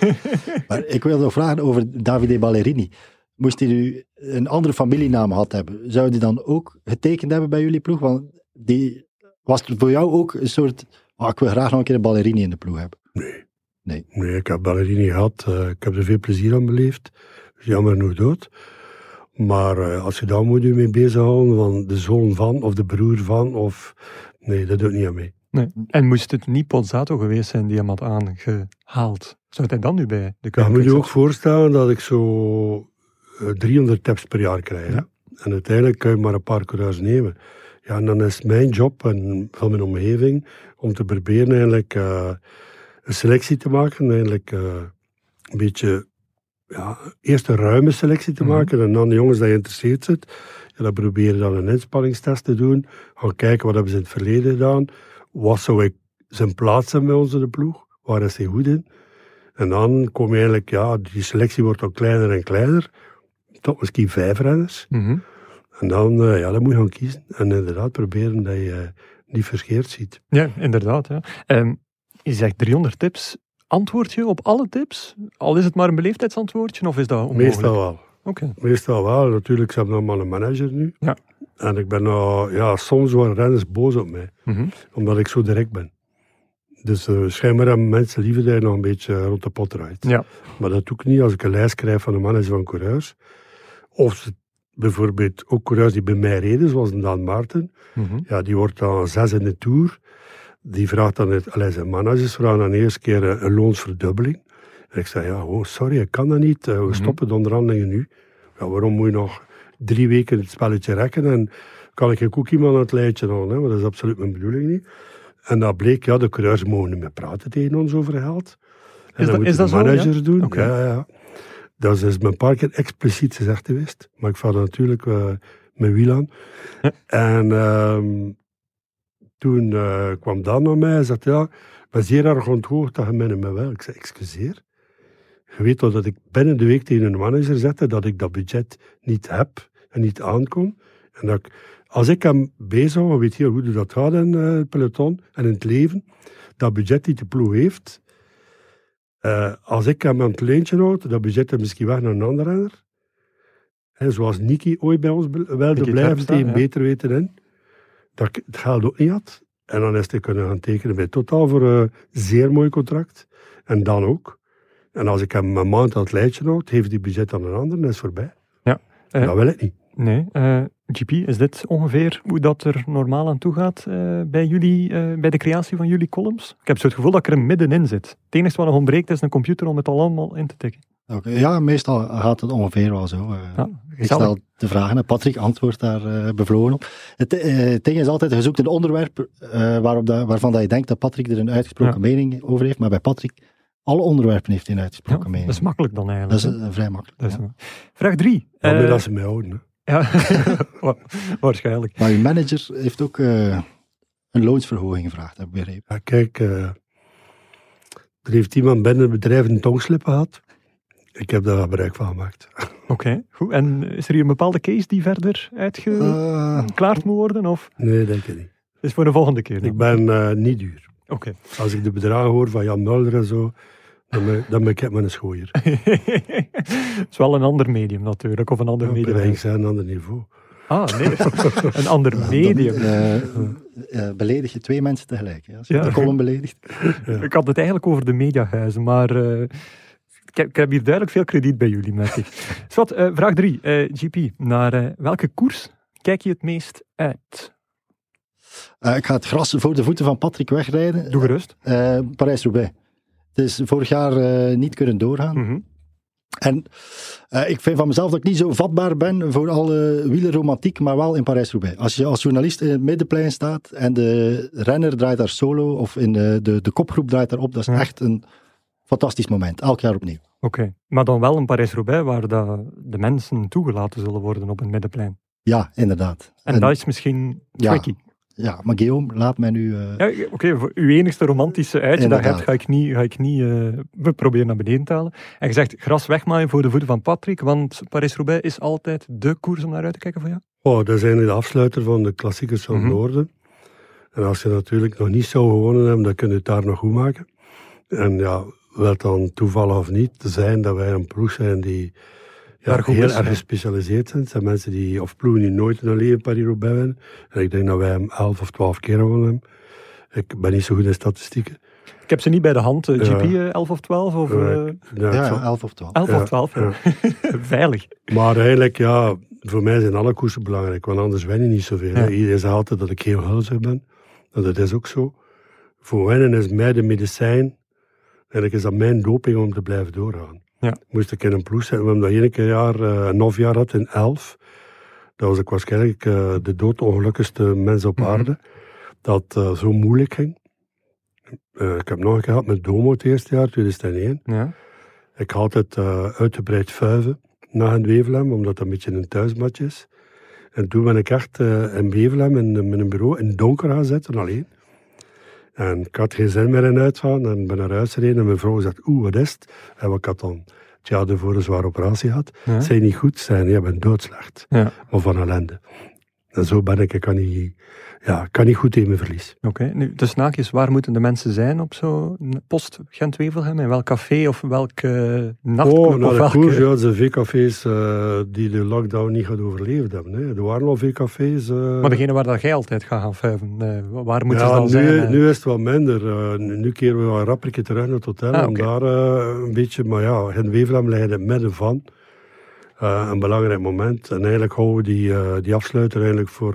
Speaker 4: Maar ik wil nog vragen over Davide Ballerini. Moest hij nu een andere familienaam gehad hebben, zou die dan ook getekend hebben bij jullie ploeg? Want die, was er voor jou ook een soort, ah, ik wil graag nog een keer een Ballerini in de ploeg hebben?
Speaker 5: Nee, ik heb Ballerini gehad. eh, ik heb er veel plezier aan beleefd. Is Jammer genoeg dood. Maar eh, als je daar moet je mee bezighouden, van de zoon van of de broer van, of... Nee, dat doet niet aan mee.
Speaker 3: Nee. En moest het niet Pozzato geweest zijn die hem had aangehaald? Zou hij dan nu bij de
Speaker 5: Dan
Speaker 3: Koninklijke
Speaker 5: moet je ook voorstellen dat ik zo eh, 300 taps per jaar krijg. hè.
Speaker 3: Ja.
Speaker 5: En uiteindelijk kun je maar een paar coureurs nemen. Ja, en dan is mijn job en van mijn omgeving om te proberen eigenlijk eh, een selectie te maken. Eigenlijk eh, een beetje, ja, eerst een ruime selectie te
Speaker 3: Mhm.
Speaker 5: maken en dan de jongens die geïnteresseerd zijn. Ja, dan proberen dan een inspanningstest te doen. Gaan kijken wat hebben ze in het verleden gedaan. Wat zou ik zijn plaats hebben bij ons in de ploeg? Waar is hij goed in? En dan kom je eigenlijk, ja, die selectie wordt al kleiner en kleiner. Tot misschien vijf renners.
Speaker 3: Mhm.
Speaker 5: En dan, eh, ja, dan moet je gaan kiezen. En inderdaad proberen dat je niet verscheerd ziet.
Speaker 3: Ja, inderdaad. Ja. Ehm, je zegt 300 tips. Antwoord je op alle tips? Al is het maar een beleefdheidsantwoordje, of is dat onmogelijk?
Speaker 5: Meestal wel. Meestal wel. Natuurlijk, ze hebben allemaal een manager nu.
Speaker 3: Ja.
Speaker 5: En ik ben nou, ja, soms worden renners boos op mij.
Speaker 3: Mhm.
Speaker 5: Omdat ik zo direct ben. Dus eh, schijnbaar hebben mensen liever dat je nog een beetje rond de pot draait.
Speaker 3: Ja.
Speaker 5: Maar dat doe ik niet als ik een lijst krijg van een manager van coureurs. Of ze- bijvoorbeeld ook coureurs die bij mij reden, zoals een Daan Maarten.
Speaker 3: Mhm.
Speaker 5: Ja, die wordt dan zes in de Tour. Die vraagt dan, het, allee, zijn managers vragen dan eerst keer een, een loonsverdubbeling. En ik zeg, ja, oh, sorry, ik kan dat niet. Eh, we
Speaker 3: Mhm.
Speaker 5: stoppen de onderhandelingen nu. Ja, waarom moet je nog drie weken het spelletje rekken en kan ik ook iemand aan het lijntje houden? Hè? Want dat is absoluut mijn bedoeling niet. En dat bleek, ja, de coureurs mogen niet meer praten tegen ons over geld. En
Speaker 3: dat-
Speaker 5: dat
Speaker 3: is dat
Speaker 5: de
Speaker 3: zo, ja?
Speaker 5: managers doen. Ja, ja. Dat is dus me een paar keer expliciet gezegd geweest. Maar ik val natuurlijk eh, met wiel aan.
Speaker 3: Ja.
Speaker 5: En ehm, toen eh, kwam Dan naar mij en zei, ja, ik ben zeer erg onthoogd dat je mij niet meer wil. Ik zei, excuseer. Je weet toch dat ik binnen de week tegen een manager zette dat ik dat budget niet heb en niet aankom. En dat ik, als ik hem bezig hou, weet je hoe dat gaat in eh, het peloton en in het leven, dat budget die de ploeg heeft, eh, als ik hem aan het lijntje houd, dat budget is misschien weg naar een ander renner. En zoals Niki ooit bij ons wilde blijven
Speaker 3: ja.
Speaker 5: beter weten in, dat ik het geld ook niet had. En dan is hij kunnen gaan tekenen bij Totaal voor een zeer mooi contract. En dan ook. En als ik hem een maand aan het lijntje houd, heeft die budget aan een ander en is voorbij.
Speaker 3: Ja, eh,
Speaker 5: dat wil ik niet.
Speaker 3: Nee. eh, GP, is dit ongeveer hoe dat er normaal aan toe gaat eh, bij jullie, eh, bij de creatie van jullie columns? Ik heb zo het gevoel dat ik er middenin zit. Het enige wat nog ontbreekt is een computer om het allemaal in te tikken.
Speaker 4: Oké, Ja, meestal gaat het ongeveer wel zo. eh.
Speaker 3: Ja,
Speaker 4: ik stel de vragen en Patrick antwoordt daar bevlogen op. Het, het ding is altijd, je zoekt een onderwerp eh, waarop dat, waarvan dat je denkt dat Patrick er een uitgesproken
Speaker 3: Ja.
Speaker 4: mening over heeft, maar bij Patrick, alle onderwerpen heeft hij
Speaker 3: Ja,
Speaker 4: uitgesproken
Speaker 3: dat
Speaker 4: mening.
Speaker 3: is makkelijk dan
Speaker 4: Dat
Speaker 3: eigenlijk.
Speaker 4: is
Speaker 3: hè.
Speaker 4: eh, vrij makkelijk.
Speaker 3: Dat is,
Speaker 4: ja.
Speaker 3: Vraag drie.
Speaker 5: Waarmee
Speaker 3: Eh,
Speaker 5: dat ze mij houden.
Speaker 3: Ja, Wa- waarschijnlijk.
Speaker 4: Maar uw manager heeft ook eh, een loonsverhoging gevraagd, heb ik begrepen.
Speaker 5: Ja, kijk, eh, er heeft iemand binnen het bedrijf een tongslip gehad. Ik heb daar gebruik van gemaakt.
Speaker 3: Oké, goed. En is er hier een bepaalde case die verder
Speaker 4: Eh,
Speaker 3: uitgeklaard moet worden? Of
Speaker 5: Nee, denk ik niet.
Speaker 3: is voor de volgende keer? dan?
Speaker 5: Ik ben eh, niet duur.
Speaker 3: Oké.
Speaker 5: Als ik de bedragen hoor van Jan Mulder en zo, dan ben, dan ben ik met een schooier.
Speaker 3: Het is wel een ander medium natuurlijk, of een ander
Speaker 5: Ja,
Speaker 3: medium.
Speaker 5: ik zijn een ander niveau.
Speaker 3: Ah, nee. een ander medium.
Speaker 4: Dan, eh, eh, beledig je twee mensen tegelijk. hè, Als je
Speaker 3: Ja.
Speaker 4: de column beledigt.
Speaker 3: Ik had het eigenlijk over de mediahuizen, maar eh, ik, heb, ik heb hier duidelijk veel krediet bij jullie, merk ik. Zwat, eh, vraag drie. Eh, GP, naar welke koers kijk je het meest uit?
Speaker 4: Eh, ik ga het gras voor de voeten van Patrick wegrijden.
Speaker 3: Doe gerust.
Speaker 4: Eh, Parijs-Roubaix. Het is vorig jaar eh, niet kunnen doorgaan.
Speaker 3: Mhm.
Speaker 4: En eh, ik vind van mezelf dat ik niet zo vatbaar ben voor alle wielerromantiek, maar wel in Parijs-Roubaix. Als je als journalist in het middenplein staat en de renner draait daar solo, of in de, de, de kopgroep draait daarop, dat is
Speaker 3: Ja.
Speaker 4: echt een fantastisch moment. Elk jaar opnieuw.
Speaker 3: Oké, maar dan wel een Parijs-Roubaix waar de, de mensen toegelaten zullen worden op het middenplein.
Speaker 4: Ja, inderdaad.
Speaker 3: En, dat is misschien tricky.
Speaker 4: Ja, maar Guillaume, laat mij nu... eh,
Speaker 3: Ja, Oké, voor uw enigste romantische uitje dat hebt, ga ik niet, ga ik niet eh, we proberen naar beneden te halen. En je zegt gras wegmaaien voor de voeten van Patrick, want Parijs-Roubaix is altijd de koers om naar uit te kijken voor jou.
Speaker 5: Oh, dat is eigenlijk de afsluiter van de klassiekers van
Speaker 3: Mhm.
Speaker 5: Noorden. En als je natuurlijk nog niet zou gewonnen hebben, dan kun je het daar nog goed maken. En ja, wel dan toevallig of niet te zijn dat wij een ploeg zijn die ja,
Speaker 3: Daar goed
Speaker 5: heel
Speaker 3: is,
Speaker 5: erg gespecialiseerd zijn. Het zijn mensen die, of ploegen die nooit in hun leven Paris-Roubaix winnen. En ik denk dat wij hem elf of twaalf keer gewonnen hebben. Ik ben niet zo goed in statistieken.
Speaker 3: Ik heb ze niet bij de hand, eh. GP eh, 11 of 12 of
Speaker 5: Ja,
Speaker 3: eh,
Speaker 5: ik- ja, ik
Speaker 4: ja,
Speaker 5: zal-
Speaker 4: 11 of 12.
Speaker 3: 11
Speaker 5: Ja,
Speaker 3: of 12. ja.
Speaker 5: ja.
Speaker 3: Veilig.
Speaker 5: Maar eigenlijk, ja, voor mij zijn alle koersen belangrijk, want anders win je niet zoveel. hè. Iedereen zegt altijd dat ik heel hulzig ben. En dat is ook zo. Voor winnen is mij de medicijn. Eigenlijk is dat mijn doping om te blijven doorgaan.
Speaker 3: Ja.
Speaker 5: Moest ik in een ploeg zijn, omdat je een jaar, eh, een half jaar had in elf. Dat was ik waarschijnlijk eh, de doodongelukkigste mens op
Speaker 3: Mhm.
Speaker 5: aarde. Dat eh, zo moeilijk ging. Ik heb nog een keer gehad met Domo het eerste jaar, 2001.
Speaker 3: Ja.
Speaker 5: Ik had het uitgebreid vuiven na in Wevelem, omdat dat een beetje een thuismatch is. En toen ben ik echt in Wevelem in, in mijn bureau in het donker gaan zitten, alleen. En ik had geen zin meer in uitgaan en ben naar huis gereden en mijn vrouw zegt, oeh, wat is het? En ik had dan het jaar ervoor een zware operatie gehad.
Speaker 3: Ja.
Speaker 5: Zei niet goed, zei nee, je bent doodslecht.
Speaker 3: Ja.
Speaker 5: Maar van ellende. En zo ben ik, ik kan niet, ja, ik kan niet goed in mijn verlies.
Speaker 3: Oké, nu, dus naakjes, waar moeten de mensen zijn op zo'n post Gent-Wevelgem? In welk café of welk uh, nachtclub?
Speaker 5: Oh, naar de
Speaker 3: welke...
Speaker 5: koers, ja, de VKV's eh, die de lockdown niet gaat overleefd hebben. Hè. Er waren al VKV's. eh,
Speaker 3: Maar degene waar dat jij altijd gaat gaan vuiven, eh, waar moeten
Speaker 5: ja,
Speaker 3: ze dan
Speaker 5: nu,
Speaker 3: zijn?
Speaker 5: nu is het wat minder. Nu nu keren we wel rappertje terug naar het hotel.
Speaker 3: Ah,
Speaker 5: om daar een beetje, maar ja, in Wevelgem ligt in het midden van. Een belangrijk moment. En eigenlijk houden we die, die afsluiter eigenlijk voor,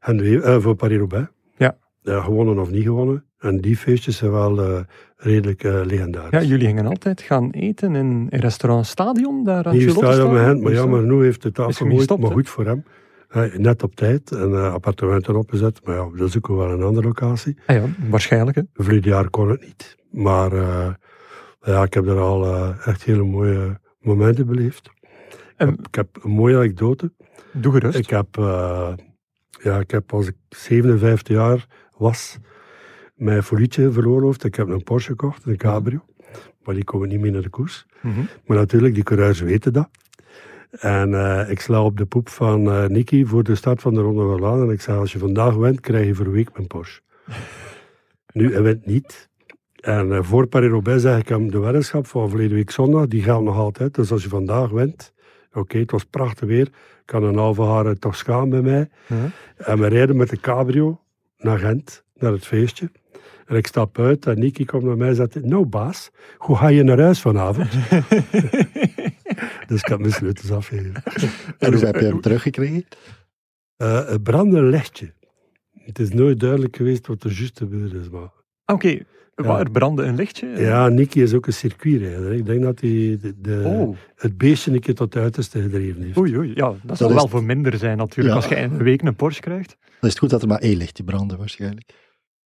Speaker 5: We- eh, voor Paris-Roubaix.
Speaker 3: Ja.
Speaker 5: Ja, gewonnen of niet gewonnen. En die feestjes zijn wel eh, redelijk eh, legendarisch.
Speaker 3: Ja, jullie gingen altijd gaan eten in, in restaurant Stadion, daar aan
Speaker 5: staat hij met hen, maar ja, maar nu heeft
Speaker 3: hem
Speaker 5: afgemoeid,
Speaker 3: gestopt,
Speaker 5: maar goed voor hem. Eh, net op tijd, een eh, appartement erop gezet, maar ja, dat zoeken we wel een andere locatie.
Speaker 3: Ah ja, waarschijnlijk. Hè.
Speaker 5: Vorig jaar kon het niet, maar ja, ik heb er al echt hele mooie momenten beleefd.
Speaker 3: En-
Speaker 5: Ik heb, ik heb een mooie anekdote.
Speaker 3: Doe gerust.
Speaker 5: Ik heb, ja, ik heb als ik 57 jaar was, mijn folietje veroorloofd. Ik heb een Porsche gekocht, een cabrio, maar die komen niet mee naar de koers.
Speaker 3: Mhm.
Speaker 5: Maar natuurlijk, die coureurs weten dat. En eh, ik sla op de poep van eh Nicky voor de start van de Ronde van Vlaanderen. En ik zei, als je vandaag wint, krijg je voor een week mijn Porsche. nu, hij wint niet. En eh, voor Paris-Roubaix zeg ik hem, de weddenschap van verleden week zondag, die geldt nog altijd. Dus als je vandaag wint, oké, het was prachtig weer, kan een halve haar toch schaam bij mij. En we rijden met de cabrio naar Gent, naar het feestje. En ik stap uit en Niki komt naar mij en zegt, nou baas, hoe ga je naar huis vanavond? dus ik heb mijn sleutels afgegeven.
Speaker 4: En hoe heb je hem teruggekregen?
Speaker 5: Eh een brandend lichtje. Het is nooit duidelijk geweest wat er juist gebeurd is. Maar...
Speaker 3: Oké, waar brandde een lichtje?
Speaker 5: Ja, Niki is ook een circuitrijder. Ik denk dat hij de, de-
Speaker 3: Oh,
Speaker 5: het beestje een keer tot het uiterste gedreven heeft.
Speaker 3: oei, oei. Ja, dat zal
Speaker 4: is
Speaker 3: wel
Speaker 4: het.
Speaker 3: voor minder zijn natuurlijk,
Speaker 4: Ja.
Speaker 3: als je in een week een Porsche krijgt.
Speaker 4: Dan is het goed dat er maar één lichtje brandde waarschijnlijk.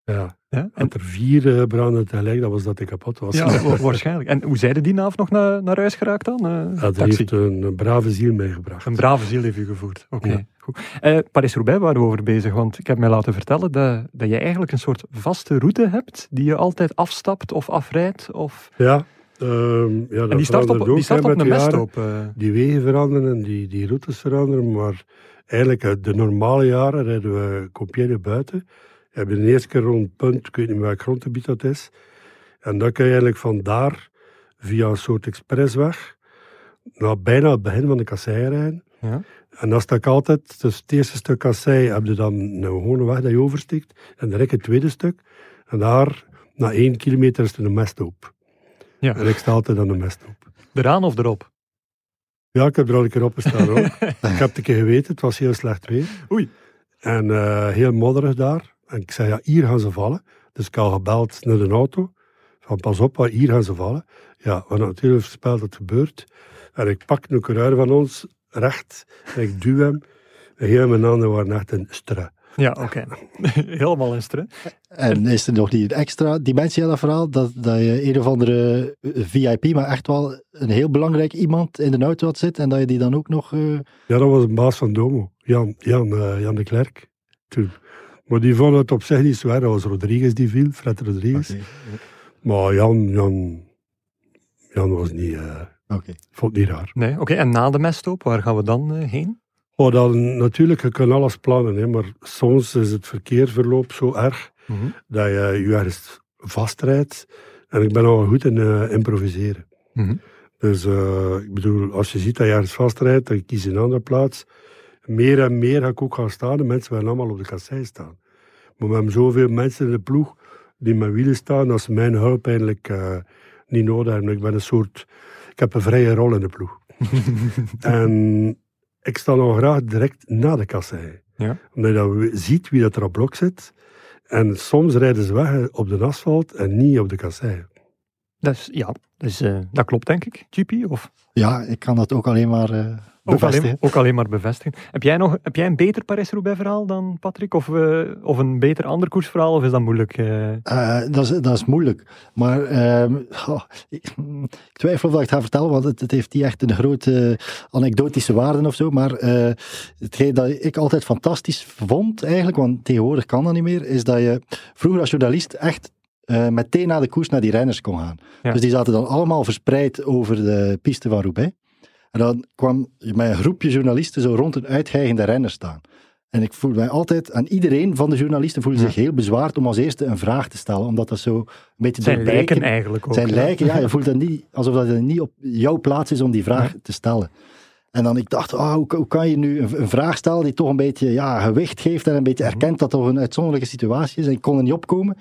Speaker 5: Ja.
Speaker 3: Ja, en,
Speaker 5: er vier eh, branden tegelijk, dat was dat hij kapot was.
Speaker 3: ja wa- waarschijnlijk. En hoe zeiden die avond nog naar, naar huis geraakt dan? Eh,
Speaker 5: Ja, dat heeft een, een brave ziel meegebracht.
Speaker 3: Een brave ziel heeft u gevoerd. Oké,
Speaker 5: Ja.
Speaker 3: goed. Eh, Paris-Roubaix waren we over bezig, want ik heb mij laten vertellen dat, dat je eigenlijk een soort vaste route hebt die je altijd afstapt of afrijdt. Of...
Speaker 5: Ja, ehm, ja dat
Speaker 3: En die start op,
Speaker 5: ook,
Speaker 3: die start op een mesthoop. eh.
Speaker 5: Die wegen veranderen en die, die routes veranderen, maar eigenlijk eh, de normale jaren rijden we Compiègne buiten. Hebben de eerste keer rond punt, ik weet niet meer welk grondgebied dat is. En dan kun je eigenlijk van daar via een soort expressweg naar bijna het begin van de kassei rijden.
Speaker 3: Ja.
Speaker 5: En dan sta ik altijd, dus het eerste stuk kassei heb je dan een gewone weg dat je oversteekt. En dan het tweede stuk. En daar, na één kilometer, is er een mesthoop.
Speaker 3: Ja.
Speaker 5: En ik sta altijd aan de mesthoop.
Speaker 3: Eraan of erop?
Speaker 5: Ja, ik heb er al een keer op gestaan ook. ik heb het een keer geweten, het was heel slecht weer.
Speaker 3: Oei.
Speaker 5: En eh, heel modderig daar. En ik zei, ja, hier gaan ze vallen. Dus ik had gebeld naar de auto. Van pas op, hier gaan ze vallen. Ja, want natuurlijk voorspeld dat het gebeurt. En ik pak een coureur van ons recht. En ik duw hem. En heel mijn handen waren echt een stra.
Speaker 3: Ja, oké. Helemaal in stru.
Speaker 4: En is er nog die extra dimensie aan dat verhaal, dat, dat je een of andere VIP, maar echt wel een heel belangrijk iemand in de auto had zitten en dat je die dan ook nog... eh,
Speaker 5: Ja, dat was een baas van Domo. Jan, Jan, eh, Jan de Klerk. Toen. Maar die vond het op zich niet zwaar. Dat was Rodriguez die viel, Fred Rodriguez. Maar Jan, Jan, Jan was niet, eh,
Speaker 4: oké.
Speaker 5: vond het niet raar.
Speaker 3: Nee, oké. En na de meststoop, waar gaan we dan eh, heen?
Speaker 5: Oh, dan, natuurlijk, je kan alles plannen, hè, maar soms is het verkeersverloop zo erg
Speaker 3: Mhm.
Speaker 5: dat je je ergens vastrijdt. En ik ben al goed in eh, improviseren.
Speaker 3: Mhm.
Speaker 5: Dus eh, ik bedoel, als je ziet dat je ergens vastrijdt, dan kies je een andere plaats. Meer en meer ga ik ook gaan staan. De mensen willen allemaal op de kassei staan. Maar we hebben zoveel mensen in de ploeg die met wielen staan, dat ze mijn hulp eigenlijk eh, niet nodig hebben. Ik ben een soort... Ik heb een vrije rol in de ploeg. en ik sta nog graag direct na de kassei.
Speaker 3: Ja.
Speaker 5: Omdat je dan ziet wie dat er op blok zit. En soms rijden ze weg op de asfalt en niet op de kassei.
Speaker 3: Dat is, ja, dus, eh, dat klopt denk ik, GP? Of
Speaker 4: Ja, ik kan dat ook alleen maar eh
Speaker 3: ook
Speaker 4: bevestigen.
Speaker 3: alleen, ook alleen maar bevestigen. Heb jij, nog, heb jij een beter Paris-Roubaix verhaal dan Patrick? Of, eh, of een beter ander koersverhaal? Of is dat moeilijk?
Speaker 4: dat, is, dat is moeilijk. Maar ehm, ik, twijfel of dat ik het ga vertellen, want het, het heeft niet echt een grote anekdotische waarde of zo. Maar hetgeen dat ik altijd fantastisch vond, eigenlijk, want tegenwoordig kan dat niet meer, is dat je vroeger als journalist echt eh, meteen na de koers naar die renners kon gaan.
Speaker 3: Ja.
Speaker 4: Dus die zaten dan allemaal verspreid over de piste van Roubaix. En dan kwam met een groepje journalisten zo rond een uitgeigende renner staan. En ik voelde mij altijd, en iedereen van de journalisten voelde
Speaker 3: Ja.
Speaker 4: zich heel bezwaard om als eerste een vraag te stellen, omdat dat zo een beetje
Speaker 3: zijn lijken eigenlijk ook.
Speaker 4: zijn
Speaker 3: hè?
Speaker 4: lijken, ja, je voelt dat niet, alsof dat niet op jouw plaats is om die vraag
Speaker 3: Ja.
Speaker 4: te stellen. En dan ik dacht, ah, hoe, hoe kan je nu een, een vraag stellen die toch een beetje ja, gewicht geeft en een beetje
Speaker 3: Mhm.
Speaker 4: erkent dat toch een uitzonderlijke situatie is. En ik kon er niet opkomen.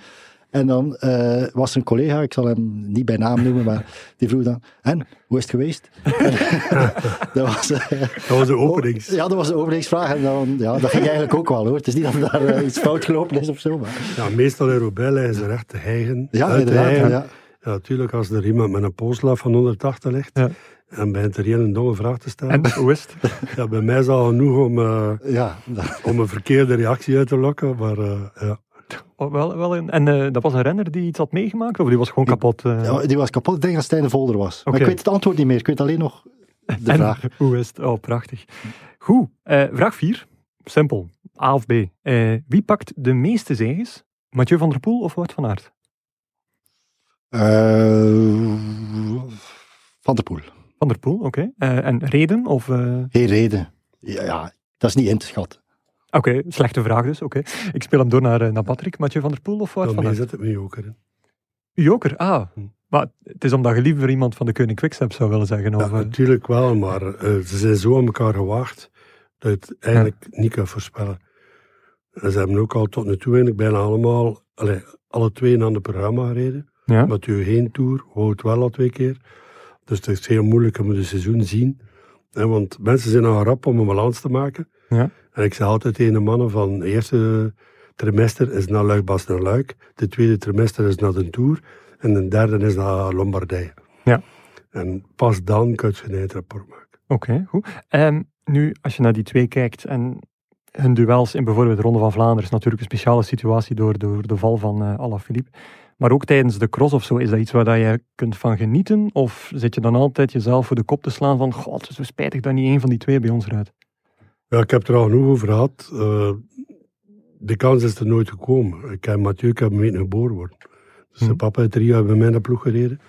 Speaker 4: En dan eh, was er een collega, ik zal hem niet bij naam noemen, maar die vroeg dan, en, hoe is het geweest? dat was... eh,
Speaker 5: Dat was de openings.
Speaker 4: ja, dat was de openingsvraag. En dan, ja, dat ging eigenlijk ook wel hoor. Het is niet dat daar eh, iets fout gelopen is of zo. Maar...
Speaker 5: Ja, meestal in Roubaix liggen ze recht te hijgen.
Speaker 4: Ja, inderdaad.
Speaker 5: hijgen.
Speaker 4: Ja.
Speaker 5: Ja, natuurlijk, als er iemand met een polslaaf van 180 ligt
Speaker 3: Ja.
Speaker 5: en begint er een domme vraag te stellen,
Speaker 3: En hoe is het?
Speaker 5: ja, bij mij is al genoeg om, eh,
Speaker 4: Ja, dat-
Speaker 5: om een verkeerde reactie uit te lokken. Maar eh, ja.
Speaker 3: Oh, wel, wel een, en eh, dat was een renner die iets had meegemaakt? Of die was gewoon kapot? eh?
Speaker 4: ja, die was kapot. Ik denk dat Stijn de Volder was. Maar ik weet het antwoord niet meer. Ik weet alleen nog de
Speaker 3: en
Speaker 4: vraag.
Speaker 3: hoe is het? Oh, prachtig. Goed, eh, vraag 4. Simpel. A of B. Wie pakt de meeste zegens? Mathieu van der Poel of Wout van Aert?
Speaker 4: Van der Poel.
Speaker 3: Van der Poel, oké. En reden? Of,
Speaker 4: Geen reden. Ja, ja, dat is niet in te schatten.
Speaker 3: Oké, slechte vraag dus. Oké. Ik speel hem door naar, eh, naar Patrick. Mathieu van der Poel of Wout van
Speaker 5: Daarmee
Speaker 3: Aert?
Speaker 5: zit het me ook in.
Speaker 3: Joker, ah.
Speaker 5: Hm.
Speaker 3: Maar het is omdat je liever iemand van de Koning Quickstep zou willen zeggen. Of, eh,
Speaker 5: natuurlijk wel, maar eh, ze zijn zo aan elkaar gewaagd dat je het eigenlijk niet kan voorspellen. En ze hebben ook al tot nu toe eigenlijk bijna allemaal, allee, alle twee een ander programma gereden.
Speaker 3: ja?
Speaker 5: Mathieu geen tour, Wout wel al twee keer. Dus het is heel moeilijk om het seizoen te zien. Hè, want mensen zijn al rap om een balans te maken.
Speaker 3: Ja.
Speaker 5: En ik zeg altijd tegen de mannen van het eerste trimester is naar Luik, Bas naar Luik. De tweede trimester is naar de Tour. En de derde is naar Lombardije.
Speaker 3: Ja.
Speaker 5: En pas dan kun je een eindrapport maken.
Speaker 3: Oké, goed. Ehm, nu, als je naar die twee kijkt en hun duels in bijvoorbeeld de Ronde van Vlaanderen is natuurlijk een speciale situatie door, door de val van eh Alaphilippe. Maar ook tijdens de cross of zo, is dat iets waar dat je kunt van genieten? Of zit je dan altijd jezelf voor de kop te slaan van, god, het is zo spijtig dat niet één van die twee bij ons rijdt?
Speaker 5: Ja, ik heb er al genoeg over gehad. Eh, de kans is er nooit gekomen. Ik heb Mathieu, ik heb geboren worden. Dus
Speaker 3: Hm.
Speaker 5: zijn papa heeft drie jaar bij mij de ploeg gereden.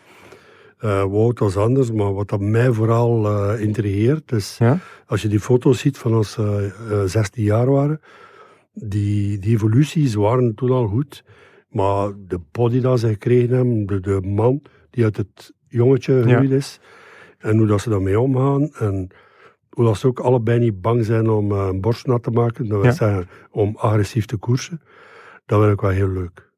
Speaker 5: Eh Wout was anders, maar wat dat mij vooral intrigeert, is
Speaker 3: Ja?
Speaker 5: als je die foto's ziet van als ze eh, 16 jaar waren, die, die evoluties waren toen al goed. Maar de body dat ze gekregen hebben, de, de man die uit het jongetje gegroeid is, en hoe dat ze daarmee omgaan, en hoe dat ze ook allebei niet bang zijn om eh, een borst nat te maken, dat wil
Speaker 3: Ja.
Speaker 5: zeggen om agressief te koersen, dat vind ik wel heel leuk.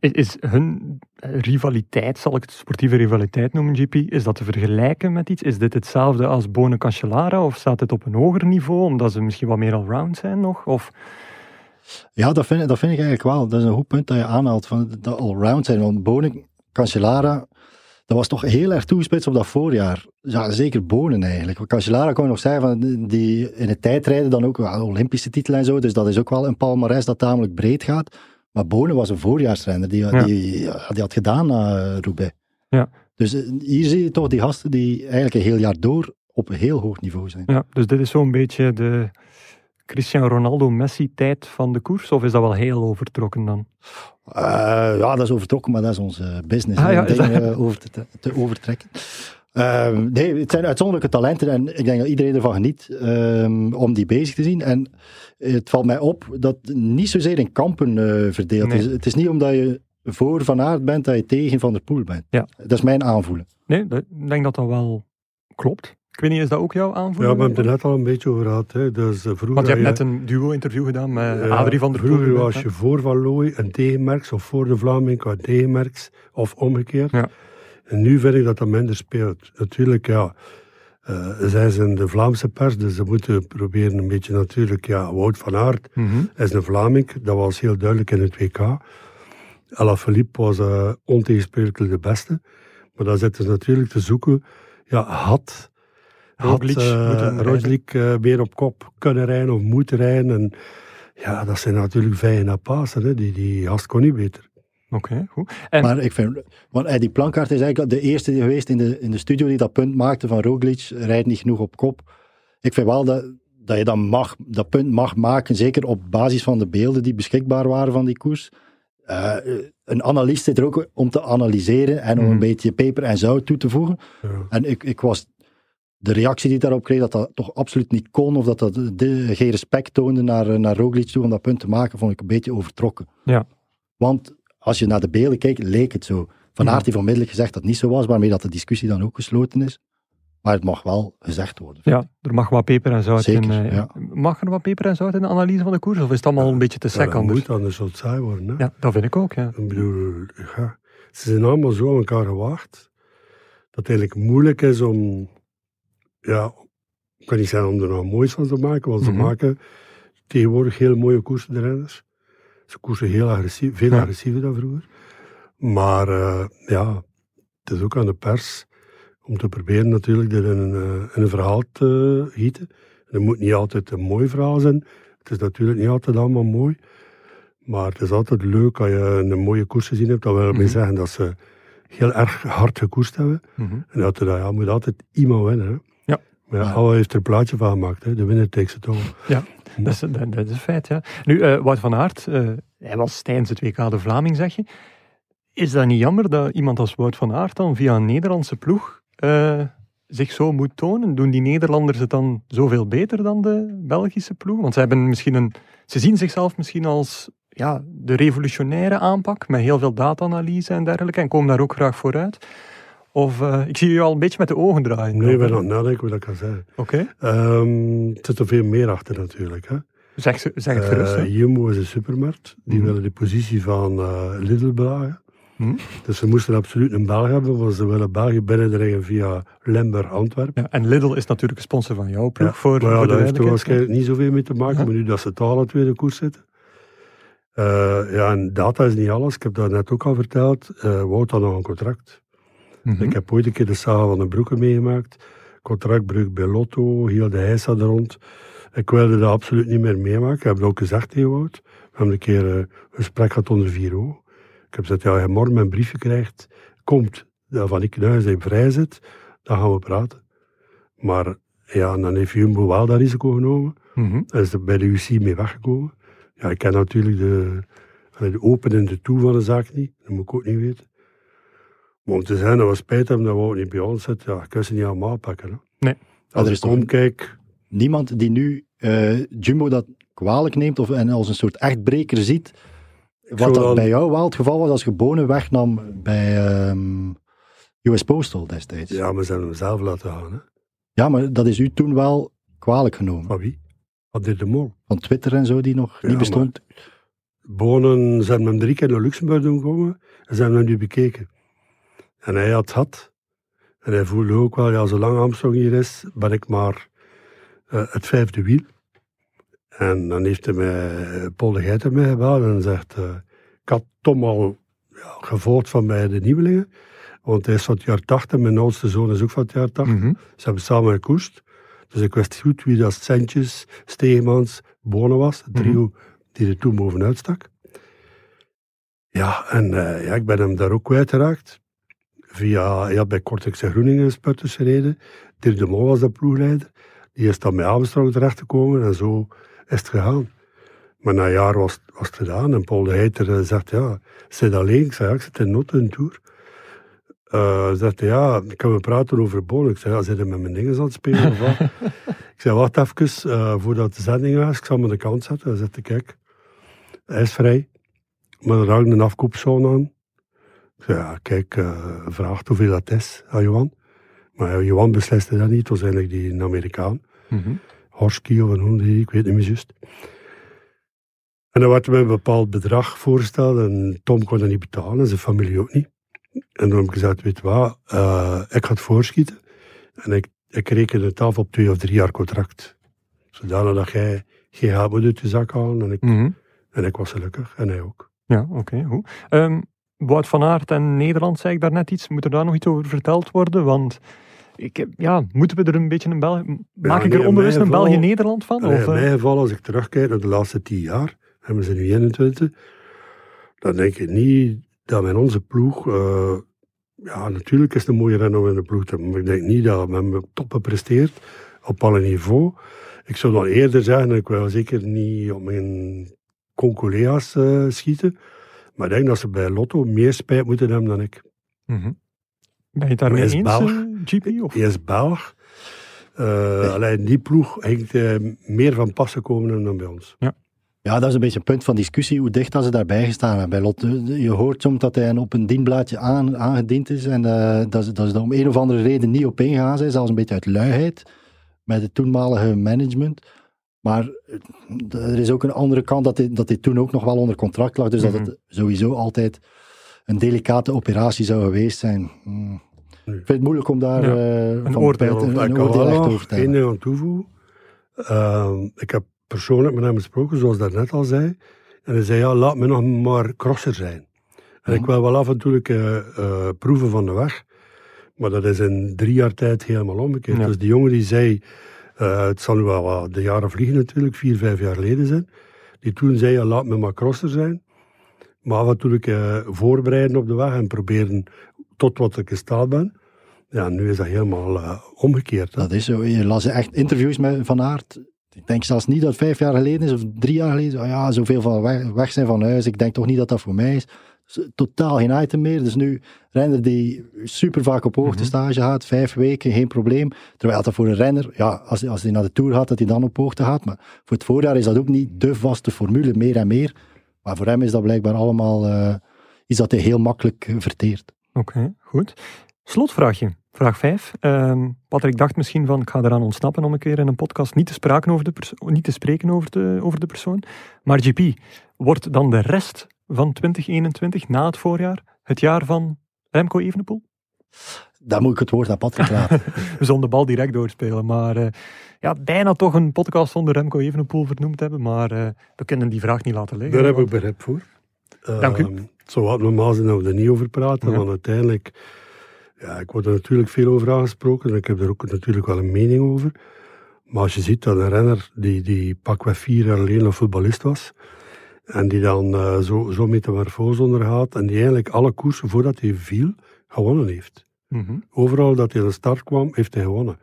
Speaker 3: Is, is hun rivaliteit, zal ik het sportieve rivaliteit noemen, GP, is dat te vergelijken met iets? Is dit hetzelfde als Bonen Cancellara of staat dit op een hoger niveau, omdat ze misschien wat meer allround zijn nog? Of,
Speaker 4: Ja, dat vind, dat vind ik eigenlijk wel. Dat is een goed punt dat je aanhaalt van dat allround zijn. Want Bonen Cancellara, dat was toch heel erg toegespitst op dat voorjaar. Ja, zeker Bonen eigenlijk. Want Cancellara kon je nog zeggen, van die in het tijdrijden dan ook wel Olympische titel en zo, dus dat is ook wel een palmarès dat tamelijk breed gaat. Maar Bonen was een voorjaarsrenner, die,
Speaker 3: Ja.
Speaker 4: die, die had gedaan na eh, Roubaix.
Speaker 3: Ja.
Speaker 4: Dus eh, hier zie je toch die gasten die eigenlijk een heel jaar door op een heel hoog niveau zijn.
Speaker 3: Ja, dus dit is zo'n beetje de Cristiano Ronaldo-Messi-tijd van de koers, of is dat wel heel overtrokken dan?
Speaker 4: Eh, ja, dat is overtrokken, maar dat is onze business.
Speaker 3: Ah, ja, dat-
Speaker 4: dingen over te, te overtrekken. Ehm, nee, het zijn uitzonderlijke talenten en ik denk dat iedereen ervan geniet ehm, om die bezig te zien. En het valt mij op dat niet zozeer in kampen eh, verdeeld
Speaker 3: Nee.
Speaker 4: is. Het is niet omdat je voor Van Aert bent dat je tegen Van der Poel bent.
Speaker 3: Ja.
Speaker 4: Dat is mijn aanvoelen.
Speaker 3: Nee, ik denk dat dat wel klopt. Ik weet niet, is dat ook jouw
Speaker 5: Ja,
Speaker 3: aanvoeling?
Speaker 5: we hebben het er net al een beetje over gehad. Hè. Dus, vroeger
Speaker 3: Want je hebt net een duo-interview gedaan met
Speaker 5: Ja,
Speaker 3: Adrie van der Poel.
Speaker 5: Vroeger was je voor Van Looy een tegenmerks, of voor de Vlaming een tegenmerks, of omgekeerd.
Speaker 3: Ja.
Speaker 5: En nu vind ik dat dat minder speelt. Natuurlijk, ja, eh, zij zijn de Vlaamse pers, dus ze moeten proberen een beetje natuurlijk, ja, Wout van Aert
Speaker 3: Mhm.
Speaker 5: is een Vlaming, dat was heel duidelijk in het WK. Alaphilippe was eh ontegensprekelijk de beste. Maar dan zitten ze natuurlijk te zoeken, ja, had... Had
Speaker 3: Roglic
Speaker 5: eh. Roglic eh, meer op kop kunnen rijden of moeten rijden. En ja, dat zijn natuurlijk vijgen naar Pasen. Hè. Die, die gast kon niet beter.
Speaker 3: Oké, goed. En,
Speaker 4: Maar ik vind, want Eddie Plankaart is eigenlijk de eerste geweest in de, in de studio die dat punt maakte van Roglic, rijdt niet genoeg op kop. Ik vind wel dat, dat je dat, mag, dat punt mag maken, zeker op basis van de beelden die beschikbaar waren van die koers. Eh, een analist zit er ook om te analyseren en om
Speaker 3: Mhm.
Speaker 4: een beetje peper en zout toe te voegen.
Speaker 5: Ja.
Speaker 4: En ik, ik was de reactie die ik daarop kreeg, dat dat toch absoluut niet kon, of dat dat de, geen respect toonde naar, eh, naar Roglic toe om dat punt te maken, vond ik een beetje overtrokken.
Speaker 3: Ja.
Speaker 4: Want als je naar de beelden kijkt, leek het zo. Van
Speaker 3: Ja.
Speaker 4: Aert heeft onmiddellijk gezegd dat het niet zo was, waarmee dat de discussie dan ook gesloten is. Maar het mag wel gezegd worden.
Speaker 3: ja, er mag wat peper en zout
Speaker 4: Zeker,
Speaker 3: in. eh,
Speaker 4: ja.
Speaker 3: Mag er wat peper en zout in de analyse van de koers, of is het allemaal een beetje te
Speaker 5: Ja,
Speaker 3: sec
Speaker 5: dat
Speaker 3: anders?
Speaker 5: moet, anders zal het saai worden. Hè.
Speaker 3: Ja, dat vind ik ook, ja.
Speaker 5: Ik bedoel, ja, ze zijn allemaal zo aan elkaar gewaagd, dat het eigenlijk moeilijk is om, ja, kan niet zeggen om er nog moois van te maken, want ze
Speaker 3: Mhm.
Speaker 5: maken tegenwoordig heel mooie koersen, de renners. Ze koersen heel agressief, veel
Speaker 3: Ja.
Speaker 5: agressiever dan vroeger. Maar eh, ja, het is ook aan de pers om te proberen natuurlijk in een, eh, in een verhaal te gieten. En het moet niet altijd een mooi verhaal zijn. Het is natuurlijk niet altijd allemaal mooi. Maar het is altijd leuk als je een mooie koers gezien hebt. Dat wil mee zeggen dat ze heel erg hard gekoerst hebben.
Speaker 3: Mhm.
Speaker 5: En dat er ja, moet altijd iemand winnen. Hè.
Speaker 3: Ja.
Speaker 5: Maar ja,
Speaker 4: Ja.
Speaker 5: Alle heeft er een plaatje van gemaakt. Hè. De winner takes it all.
Speaker 3: Dat is, dat, dat is een feit, ja. Nu, eh Wout van Aert, eh, hij was tijdens het WK de Vlaming, zeg je. Is dat niet jammer dat iemand als Wout van Aert dan via een Nederlandse ploeg eh, zich zo moet tonen? Doen die Nederlanders het dan zoveel beter dan de Belgische ploeg? Want ze, hebben misschien een, ze zien zichzelf misschien als ja, de revolutionaire aanpak, met heel veel data-analyse en dergelijke, en komen daar ook graag vooruit. Of, eh, ik zie je al een beetje met de ogen draaien.
Speaker 5: Nee, ik ben aan het nadenken hoe dat kan zijn.
Speaker 3: Oké,
Speaker 5: Ehm er zit er veel meer achter natuurlijk. Hè.
Speaker 3: zeg, ze- zeg het gerust.
Speaker 5: Eh, Jumbo is een supermarkt. Die
Speaker 3: Mhm.
Speaker 5: willen de positie van eh, Lidl belagen.
Speaker 3: Mhm.
Speaker 5: Dus ze moesten absoluut een Belg hebben, want ze willen België binnendringen via Lemberg, Antwerpen.
Speaker 3: Ja, en Lidl is natuurlijk een sponsor van jouw ploeg. voor,
Speaker 5: maar ja,
Speaker 3: voor
Speaker 5: daar heeft er waarschijnlijk niet zoveel mee te maken,
Speaker 3: Ja.
Speaker 5: maar nu dat ze toch alle twee in de koers zitten. Ja, en data is niet alles. Ik heb dat net ook al verteld. Eh Wout had nog een contract.
Speaker 3: Mhm.
Speaker 5: Ik heb ooit een keer de saga van de Broeken meegemaakt. Contractbreuk bij Lotto, heel de heisa er rond. Ik wilde dat absoluut niet meer meemaken. Ik heb het ook gezegd tegen Wout. We hebben een keer eh, een gesprek gehad onder vier ogen. Ik heb gezegd, ja, je morgen mijn briefje krijgt, komt dat van ik dat je vrij zit, dan gaan we praten. Maar ja, dan heeft Jumbo wel dat risico genomen.
Speaker 3: Mhm.
Speaker 5: Hij is er bij de UC mee weggekomen. Ja, ik ken natuurlijk de, de open en de toe van de zaak niet. Dat moet ik ook niet weten. Maar om te zeggen dat we spijt hebben dat we ook niet bij ons zitten, ja, ik kan ze niet allemaal pakken. Hè.
Speaker 3: Nee.
Speaker 5: Als
Speaker 4: er
Speaker 5: ik omkijk,
Speaker 4: Niemand die nu eh, Jumbo dat kwalijk neemt of en als een soort echtbreker ziet. Wat dat
Speaker 5: dan-
Speaker 4: bij jou wel het geval was als je Bonen wegnam bij ehm, US Postal destijds.
Speaker 5: ja, maar ze hebben hem zelf laten gaan. Hè.
Speaker 4: Ja, maar dat is u toen wel kwalijk genomen.
Speaker 5: Van wie? Van dit de Mol.
Speaker 4: Van Twitter en zo, die nog
Speaker 5: Ja,
Speaker 4: niet bestond.
Speaker 5: Bonen, ze hebben hem drie keer naar Luxemburg doen komen en ze hebben hem nu bekeken. En hij had het. En hij voelde ook wel, ja, zolang Armstrong hier is, ben ik maar eh, het vijfde wiel. En dan heeft hij mij, Paul de Geiten mij gebeld en zegt, eh, ik had Tom al gevolgd van bij de nieuwelingen. Want hij is van het jaar 80, mijn oudste zoon is ook van het jaar 80.
Speaker 3: Mhm.
Speaker 5: Ze hebben samen gekoerst. Dus ik wist goed wie dat Sentjes, Stegemans, Bonen was. Het trio die er toen bovenuit stak. Ja, en eh, ja, ik ben hem daar ook kwijtgeraakt. Via, ja, bij Kortex en Groeningen sputters gereden. Dirk de Mol was de ploegleider. Die is dan bij Abenstrong terechtgekomen en zo is het gegaan. Maar na een jaar was, was het gedaan en Paul de Heiter eh, zegt, ja, zit alleen? Ik zei, ja, ik zit in Notte een tour. Eh zegt hij, ja, kan we praten over Bonen? Ik zei, ja, zit hij met mijn dingen aan het spelen of wat? ik zei, wacht even, eh, voordat de zending was, ik zal aan de kant zetten. Hij zegt, kijk, hij is vrij, maar er hangt een afkoopsom aan. Ja, kijk, eh vraag hoeveel dat is aan Johan. Maar ja, Johan besliste dat niet, het was eigenlijk die Amerikaan.
Speaker 3: Mhm.
Speaker 5: Horsky of een hoe die, ik weet niet meer juist. En dan werd me een bepaald bedrag voorgesteld en Tom kon dat niet betalen en zijn familie ook niet. En toen heb ik gezegd, weet je wat, eh, ik ga het voorschieten en ik, ik reken het af op twee of drie jaar contract. Zodanig dat jij geen geld moet uit je zak halen en ik,
Speaker 3: Mhm.
Speaker 5: en ik was gelukkig en hij ook.
Speaker 3: Ja, oké, goed. Ehm, Wout van Aert en Nederland, zei ik daar net iets. Moet er daar nog iets over verteld worden? Want ik, heb- ja, moeten we er een beetje een België... Maak ik er onbewust een
Speaker 5: geval-
Speaker 3: België-Nederland van? Of,
Speaker 5: in
Speaker 3: eh,
Speaker 5: mijn geval, als ik terugkijk naar de laatste tien jaar, hebben ze nu 21, dan denk ik niet dat met onze ploeg, eh, ja, natuurlijk is het een mooie renner om in de ploeg te hebben, maar ik denk niet dat we hebben top gepresteerd op alle niveau. Ik zou dan eerder zeggen, ik wil zeker niet op mijn con-collega's eh, schieten, maar ik denk dat ze bij Lotto meer spijt moeten hebben dan ik.
Speaker 3: mhm. Ben je daarmee eens,
Speaker 5: Belg.
Speaker 3: eh, GP? Of?
Speaker 5: Hij is Belg. Eh, Alleen die ploeg hangt eh, meer van pas gekomen dan bij ons.
Speaker 4: Ja, dat is een beetje een punt van discussie, hoe dicht dat ze daarbij gestaan hebben. Bij Lot, eh, je hoort soms dat hij op een dienblaadje aan, aangediend is en eh, dat, ze, dat ze er om een of andere reden niet op ingegaan zijn, zelfs een beetje uit luiheid met het toenmalige management. Maar eh, er is ook een andere kant dat hij, dat toen ook nog wel onder contract lag, dus
Speaker 3: Mhm.
Speaker 4: dat het sowieso altijd een delicate operatie zou geweest zijn. Hmm. Ik vind het moeilijk om daar
Speaker 3: Ja,
Speaker 4: eh,
Speaker 3: oordeel
Speaker 4: een, oordeel echt over te
Speaker 5: één
Speaker 4: hebben.
Speaker 5: ding aan toevoegen. Ehm, ik heb persoonlijk met hem gesproken, zoals dat net al zei. En hij zei, ja, laat me nog maar crosser zijn. En ik
Speaker 4: Mhm.
Speaker 5: wil wel af en toe eh, proeven van de weg. Maar dat is in drie jaar tijd helemaal omgekeerd.
Speaker 3: Ja.
Speaker 5: Dus die jongen die zei, eh, het zal nu wel wat de jaren vliegen natuurlijk, vier, vijf jaar geleden zijn. Die toen zei, laat me maar crosser zijn. Maar en toe eh, voorbereiden op de weg en proberen tot wat ik in staat ben. Ja, nu is dat helemaal eh, omgekeerd.
Speaker 4: Dat is zo. Je las echt interviews met Van Aert. Ik denk zelfs niet dat het vijf jaar geleden is of drie jaar geleden. Oh ja, zoveel van weg, weg zijn van huis. Ik denk toch niet dat dat voor mij is. Totaal geen item meer. Dus nu renner die super vaak op hoogtestage gaat, vijf weken, geen probleem. Terwijl dat voor een renner, ja, als, als hij naar de Tour gaat, dat hij dan op hoogte gaat. Maar voor het voorjaar is dat ook niet de vaste formule, meer en meer. Maar voor hem is dat blijkbaar allemaal iets dat hij heel makkelijk verteert.
Speaker 3: Oké, goed. Slotvraagje, vraag 5. Patrick dacht misschien van, ik ga eraan ontsnappen om een keer in een podcast niet te, spraken over de niet te spreken over de, over de persoon. Maar GP, wordt dan de rest van 2021, na het voorjaar, het jaar van Remco Evenepoel?
Speaker 4: Dan moet ik het woord aan Patrick laten.
Speaker 3: We zullen de bal direct doorspelen, maar eh, ja, bijna toch een podcast zonder Remco Evenepoel vernoemd hebben, maar eh, we kunnen die vraag niet laten liggen.
Speaker 5: Daar heb ik begrip voor.
Speaker 3: Dank u.
Speaker 5: Ehm, zou wat normaal zijn dat we er niet over praten,
Speaker 3: Ja.
Speaker 5: want uiteindelijk, ja, ik word er natuurlijk veel over aangesproken en ik heb er ook natuurlijk wel een mening over. Maar als je ziet dat een renner die, die pakweg vier jaar alleen een voetballist was, en die dan eh, zo, zo metamorfose ondergaat, en die eigenlijk alle koersen voordat hij viel, gewonnen heeft.
Speaker 3: Mhm.
Speaker 5: Overal dat hij aan de start kwam, heeft hij gewonnen.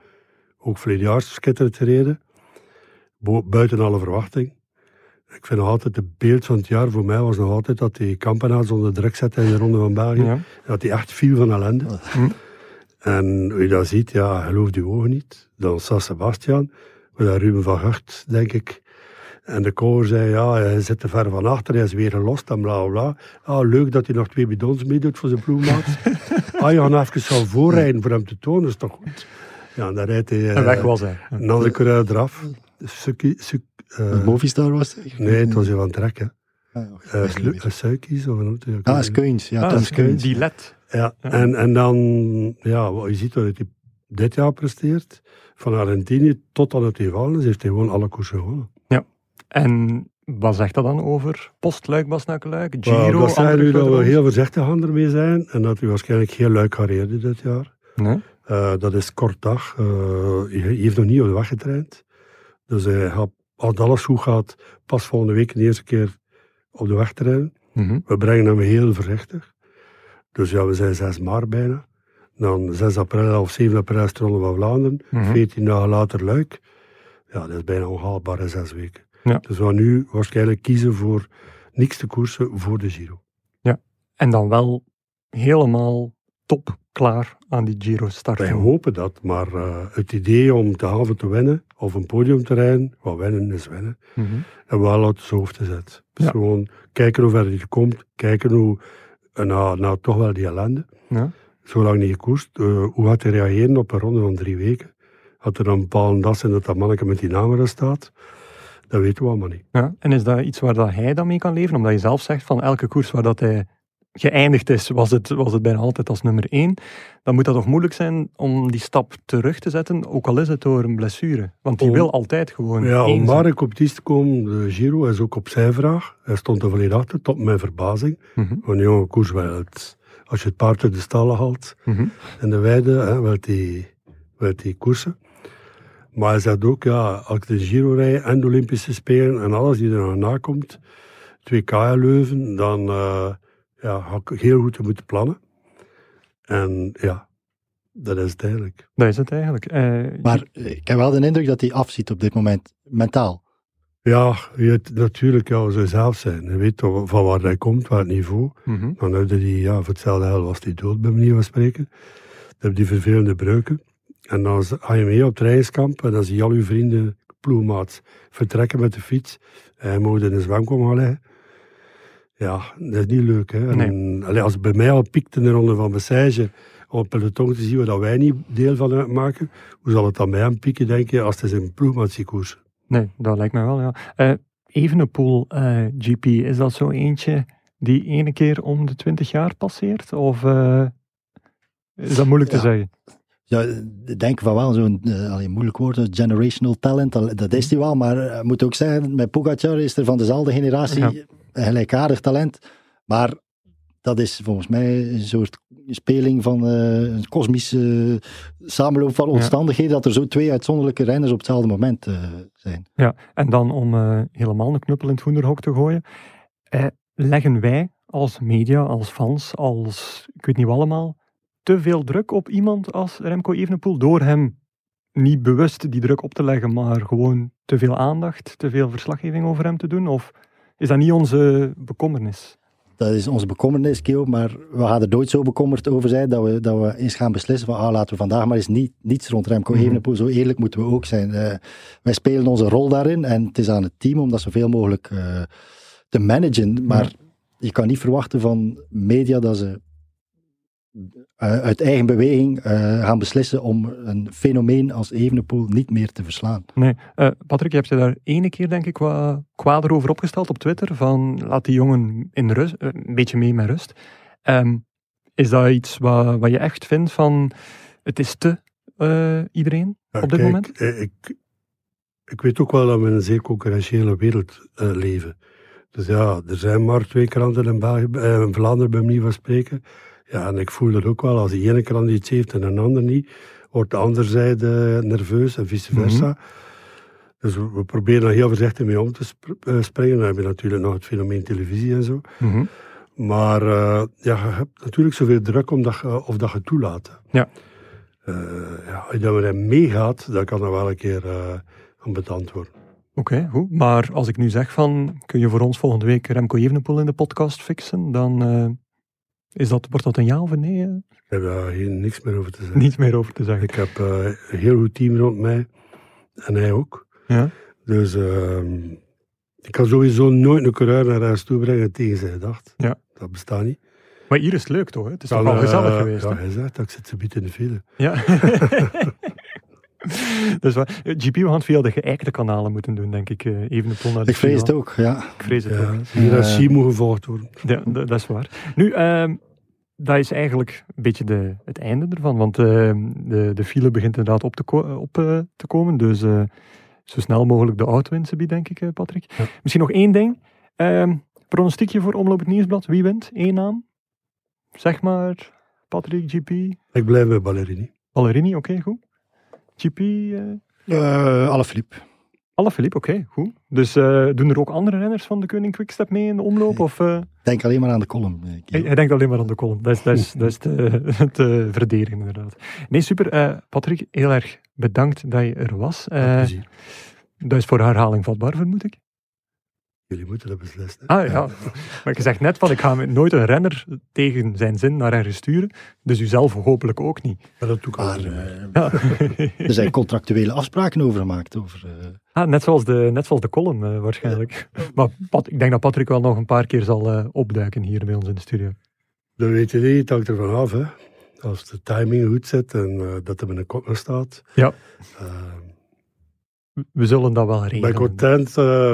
Speaker 5: Ook verleden jaar schitterend gereden. Bo- buiten alle verwachting. Ik vind nog altijd het beeld van het jaar voor mij was nog altijd dat hij Kampenaars onder druk zette in de Ronde van België.
Speaker 3: Ja.
Speaker 5: Dat hij echt viel van ellende.
Speaker 3: Hm.
Speaker 5: En hoe je dat ziet, ja, geloof je ogen niet. Dan San Sebastian, dat Ruben van Gucht, denk ik. En de koor zei, ja, hij zit te ver van achter, hij is weer gelost en bla bla. Ah, leuk dat hij nog twee bidons meedoet voor zijn ploegmaat. ah, je gaat even voorrijden voor hem te tonen, is toch goed? Ja, en dan rijdt hij... eh,
Speaker 3: En weg was hij.
Speaker 5: Een andere coureur eraf. Suki, Suk- eh,
Speaker 4: Movistar was het?
Speaker 5: nee, het was heel van.
Speaker 4: Ah.
Speaker 5: Uh,
Speaker 4: niet meer.
Speaker 5: Suikis, of hij dat?
Speaker 4: Ah, Skeuns. Ja,
Speaker 3: Ah, dat
Speaker 4: Skeuns.
Speaker 3: Die led.
Speaker 5: Ja,
Speaker 3: Ja.
Speaker 5: En, en dan, ja, wat je ziet wat hij dit jaar presteert. Van Argentinië tot aan het gevallen is, heeft hij gewoon alle koersen gewonnen.
Speaker 3: En wat zegt dat dan over postluik, Basnakeluik,
Speaker 5: Maar
Speaker 3: Giro?
Speaker 5: dat
Speaker 3: andere
Speaker 5: nu dat we heel voorzichtig gaan ermee zijn en dat u waarschijnlijk geen luik gaat rijden dit jaar.
Speaker 3: Nee?
Speaker 5: Eh, dat is kort dag. Eh, hij heeft nog niet op de weg getraind. Dus hij gaat, als alles goed gaat, pas volgende week de eerste keer op de weg trainen.
Speaker 3: Mhm.
Speaker 5: We brengen hem heel voorzichtig. Dus ja, we zijn 6 maart bijna. Dan 6 april of 7 april is Ronde van Vlaanderen.
Speaker 3: Mhm.
Speaker 5: 14 dagen later Luik. Ja, dat is bijna onhaalbaar in zes weken.
Speaker 3: Ja.
Speaker 5: Dus we gaan nu waarschijnlijk kiezen voor niks te koersen voor de Giro.
Speaker 3: En dan wel helemaal top klaar aan die Giro start.
Speaker 5: Wij hopen dat, maar eh, het idee om te halve te winnen of een podium te rijden, wat winnen is winnen,
Speaker 3: Mhm.
Speaker 5: en wel uit zijn hoofd te zetten. Dus
Speaker 3: Ja.
Speaker 5: gewoon kijken hoe ver je komt, kijken hoe, en na, na toch wel die ellende,
Speaker 3: Ja.
Speaker 5: zo lang niet gekoerst, eh, hoe gaat hij reageren op een ronde van drie weken? Had er een bepaalde dag zijn dat dat manneke met die naam er staat? Dat weten we allemaal niet.
Speaker 3: Ja. En is dat iets waar dat hij dan mee kan leven? Omdat je zelf zegt van elke koers waar dat hij geëindigd is, was het, was het bijna altijd als nummer één. Dan moet dat toch moeilijk zijn om die stap terug te zetten, ook al is het door een blessure. Want die
Speaker 5: Om-
Speaker 3: wil altijd gewoon
Speaker 5: Ja, om maar in competitie te komen, de Giro is ook op zijn vraag. Hij stond er volledig achter, tot mijn verbazing. Van die jonge koers, wel het, als je het paard uit de stallen haalt
Speaker 3: Mhm.
Speaker 5: in de weide, hè, wil die, die koersen. Maar hij zegt ook, ja, als ik de Giro rij en de Olympische Spelen en alles die er nog nakomt, 2K in Leuven, dan eh, ja, ga ik heel goed moeten plannen. En ja, dat is het eigenlijk.
Speaker 3: Dat is het eigenlijk. Eh,
Speaker 4: Maar eh, ik heb wel de indruk dat hij afziet op dit moment, mentaal.
Speaker 5: Ja, je, natuurlijk, ja, zou zelf zijn. Je weet toch van waar hij komt, waar het niveau.
Speaker 3: mhm.
Speaker 5: Dan had hij, ja, voor hetzelfde was hij dood, bij manier van spreken. Dan heb je die vervelende breuken. En dan ga je mee op trainingskamp en dan zie je al je vrienden, ploegmaats, vertrekken met de fiets. En moet in de zwemkom gaan liggen. Ja, dat is niet leuk. Hè. En, allee, als het bij mij al piekt in de ronde van Bessage, om het peloton te zien waar dat wij niet deel van uitmaken, hoe zal het dan bij hem pieken, denk je, als het zijn ploegmaat ziet koersen?
Speaker 3: Nee, dat lijkt mij wel, ja. Eh Evenepoel eh, GP, is dat zo eentje die ene keer om de 20 jaar passeert? Of eh, is dat moeilijk
Speaker 4: Ja.
Speaker 3: te zeggen?
Speaker 4: Ja, ik denk van wel zo'n allee, moeilijk woord, generational talent, dat, is hij wel. Maar eh, ik moet ook zeggen, met Pogacar is er van dezelfde generatie
Speaker 3: Ja.
Speaker 4: gelijkaardig talent. Maar dat is volgens mij een soort speling van eh, een kosmische samenloop van
Speaker 3: Ja.
Speaker 4: omstandigheden, dat er zo twee uitzonderlijke renners op hetzelfde moment zijn.
Speaker 3: Ja, en dan om helemaal een knuppel in het hoenderhok te gooien. Leggen wij als media, als fans, als ik weet niet wat allemaal, te veel druk op iemand als Remco Evenepoel door hem niet bewust die druk op te leggen, maar gewoon te veel aandacht, te veel verslaggeving over hem te doen? Of is dat niet onze bekommernis?
Speaker 4: Dat is onze bekommernis, Keo, maar we gaan er nooit zo bekommerd over zijn dat we, dat we eens gaan beslissen van ah, laten we vandaag maar eens niet, niets rond Remco
Speaker 3: Mhm.
Speaker 4: Evenepoel. Zo eerlijk moeten we ook zijn. Eh, wij spelen onze rol daarin en het is aan het team om dat zoveel mogelijk eh, te managen. Maar je kan niet verwachten van media dat ze eh, uit eigen beweging eh, gaan beslissen om een fenomeen als Evenepoel niet meer te verslaan.
Speaker 3: Nee, Eh, Patrick, je hebt je daar ene keer denk ik wat kwader over opgesteld op Twitter, van laat die jongen in rust, een beetje mee met rust. Ehm, is dat iets wat, wat je echt vindt van, het is te eh, iedereen
Speaker 5: Ja,
Speaker 3: op dit
Speaker 5: kijk,
Speaker 3: moment?
Speaker 5: Ik, ik weet ook wel dat we in een zeer concurrentiële wereld leven. Dus ja, er zijn maar twee kranten in, België, in Vlaanderen bij manier van spreken. Ja, en ik voel dat ook wel. Als die ene krant iets heeft en een ander niet, wordt de andere zijde nerveus en vice versa. Dus we, proberen daar heel voorzichtig mee om te sp- eh, springen. Dan heb je natuurlijk nog het fenomeen televisie en zo.
Speaker 3: Mhm.
Speaker 5: Maar eh, ja, je hebt natuurlijk zoveel druk omdat je, of dat je toelaat.
Speaker 3: Ja.
Speaker 5: Eh, ja, als je hem meegaat, dan kan dat wel een keer uh, ambetant worden.
Speaker 3: Oké, goed. Maar als ik nu zeg van, kun je voor ons volgende week Remco Evenepoel in de podcast fixen, dan is dat, wordt dat een ja of een nee?
Speaker 5: Ik heb daar hier niks meer over te zeggen.
Speaker 3: Niet meer over te zeggen.
Speaker 5: Ik heb eh, een heel goed team rond mij. En hij ook.
Speaker 3: Ja?
Speaker 5: Dus ehm, ik kan sowieso nooit een coureur naar huis toe brengen tegen zijn dacht.
Speaker 3: Ja.
Speaker 5: Dat bestaat niet.
Speaker 3: Maar hier is het leuk toch? hè? Het is toch wel gezellig
Speaker 5: eh,
Speaker 3: geweest?
Speaker 5: Ja,
Speaker 3: hè?
Speaker 5: hij zegt dat ik zit zo beetje in de file.
Speaker 3: Ja. dus wat, GP, we gaan het via de geëikte kanalen moeten doen, denk ik. eh, even de naar de
Speaker 4: Ik vrees het ook, ja.
Speaker 3: Ik vrees het
Speaker 5: Ja,
Speaker 3: ook. hè.
Speaker 5: hiërarchie moet gevolgd worden.
Speaker 3: Ja, dat is waar. Nu, ehm, dat is eigenlijk een beetje de, het einde ervan, want ehm, de, de file begint inderdaad op te, ko- op, eh, te komen. Dus eh, zo snel mogelijk de auto biedt, denk ik, eh, Patrick.
Speaker 5: Ja.
Speaker 3: Misschien nog één ding. Ehm pronostiekje voor Omloop het Nieuwsblad. Wie wint? Eén naam? Zeg maar Patrick, GP,
Speaker 5: Ik blijf bij Ballerini.
Speaker 3: Ballerini, oké, goed. GP, eh
Speaker 4: Uh, Alaphilippe.
Speaker 3: Alaphilippe, oké, goed. Dus eh, doen er ook andere renners van de Koning Quickstep mee in de omloop? Of, eh,
Speaker 4: Denk alleen maar aan de column.
Speaker 3: hij,
Speaker 4: Guillaume.
Speaker 3: hij denkt alleen maar aan de column. Dat is, dat is, dat is te, te verdedigen, inderdaad. Nee, super. Eh, Patrick, heel erg bedankt dat je er was. Dat is voor herhaling vatbaar, vermoed ik.
Speaker 5: Jullie moeten dat beslissen.
Speaker 3: Ah ja, maar je zegt net van ik ga met nooit een renner tegen zijn zin naar ergens sturen, dus u zelf hopelijk ook niet.
Speaker 5: Maar dat doe ik al
Speaker 4: Maar.
Speaker 3: Ja.
Speaker 4: er zijn contractuele afspraken over gemaakt. Over, eh,
Speaker 3: Ah, net, zoals de, net zoals de column eh, waarschijnlijk. Maar Pat, ik denk dat Patrick wel nog een paar keer zal eh, opduiken hier bij ons in de studio.
Speaker 5: Dat weet je niet, het hangt ervan af. Hè. Als de timing goed zit en eh, dat er met een kop staat.
Speaker 3: Ja.
Speaker 5: Eh,
Speaker 3: We zullen dat wel
Speaker 5: ik ben
Speaker 3: regelen.
Speaker 5: content eh,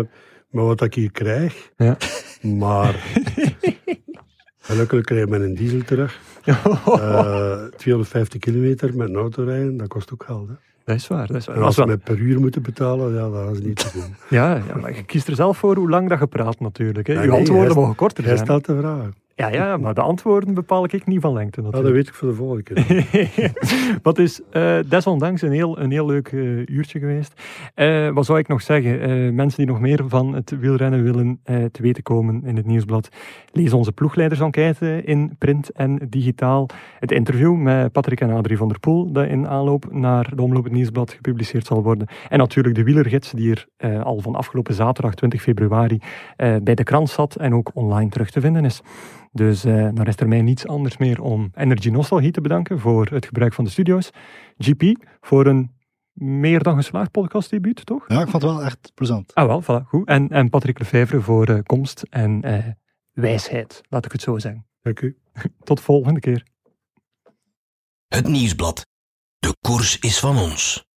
Speaker 5: met wat ik hier krijg.
Speaker 3: Ja.
Speaker 5: Maar gelukkig krijg ik mijn diesel terug. Eh 250 kilometer met een auto rijden, dat kost ook geld. Hè.
Speaker 3: dat is waar. Dat is waar.
Speaker 5: En
Speaker 3: Als
Speaker 5: we met per uur moeten betalen, ja, dat is niet te doen.
Speaker 3: ja, ja, maar je kiest er zelf voor hoe lang dat je praat natuurlijk. Hè. Uw
Speaker 5: nee,
Speaker 3: antwoorden
Speaker 5: hij-
Speaker 3: mogen korter zijn.
Speaker 5: stelt de vraag.
Speaker 3: Ja, ja, maar de antwoorden bepaal ik niet van lengte
Speaker 5: Ja, dat
Speaker 3: natuurlijk.
Speaker 5: weet ik voor de volgende keer.
Speaker 3: Wat is eh, desondanks een heel, een heel leuk eh, uurtje geweest. Eh, wat zou ik nog zeggen? Mensen die nog meer van het wielrennen willen te weten komen in het nieuwsblad, lees onze ploegleidersenquête in print en digitaal. Het interview met Patrick en Adrie van der Poel, dat in aanloop naar de Omloop het Nieuwsblad gepubliceerd zal worden. En natuurlijk de wielergids, die er al van afgelopen zaterdag 20 februari bij de krant zat en ook online terug te vinden is. Dus eh, dan rest er mij niets anders meer om Energy Nostalgie te bedanken voor het gebruik van de studio's. GP voor een meer dan geslaagd podcastdebuut, toch?
Speaker 4: ja, ik vond het wel echt plezant.
Speaker 3: Ah wel, voilà, goed. En, en Patrick Lefevre voor eh, komst en eh, wijsheid, laat ik het zo zeggen.
Speaker 5: Dank u.
Speaker 3: Tot de volgende keer.
Speaker 2: Het nieuwsblad. De koers is van ons.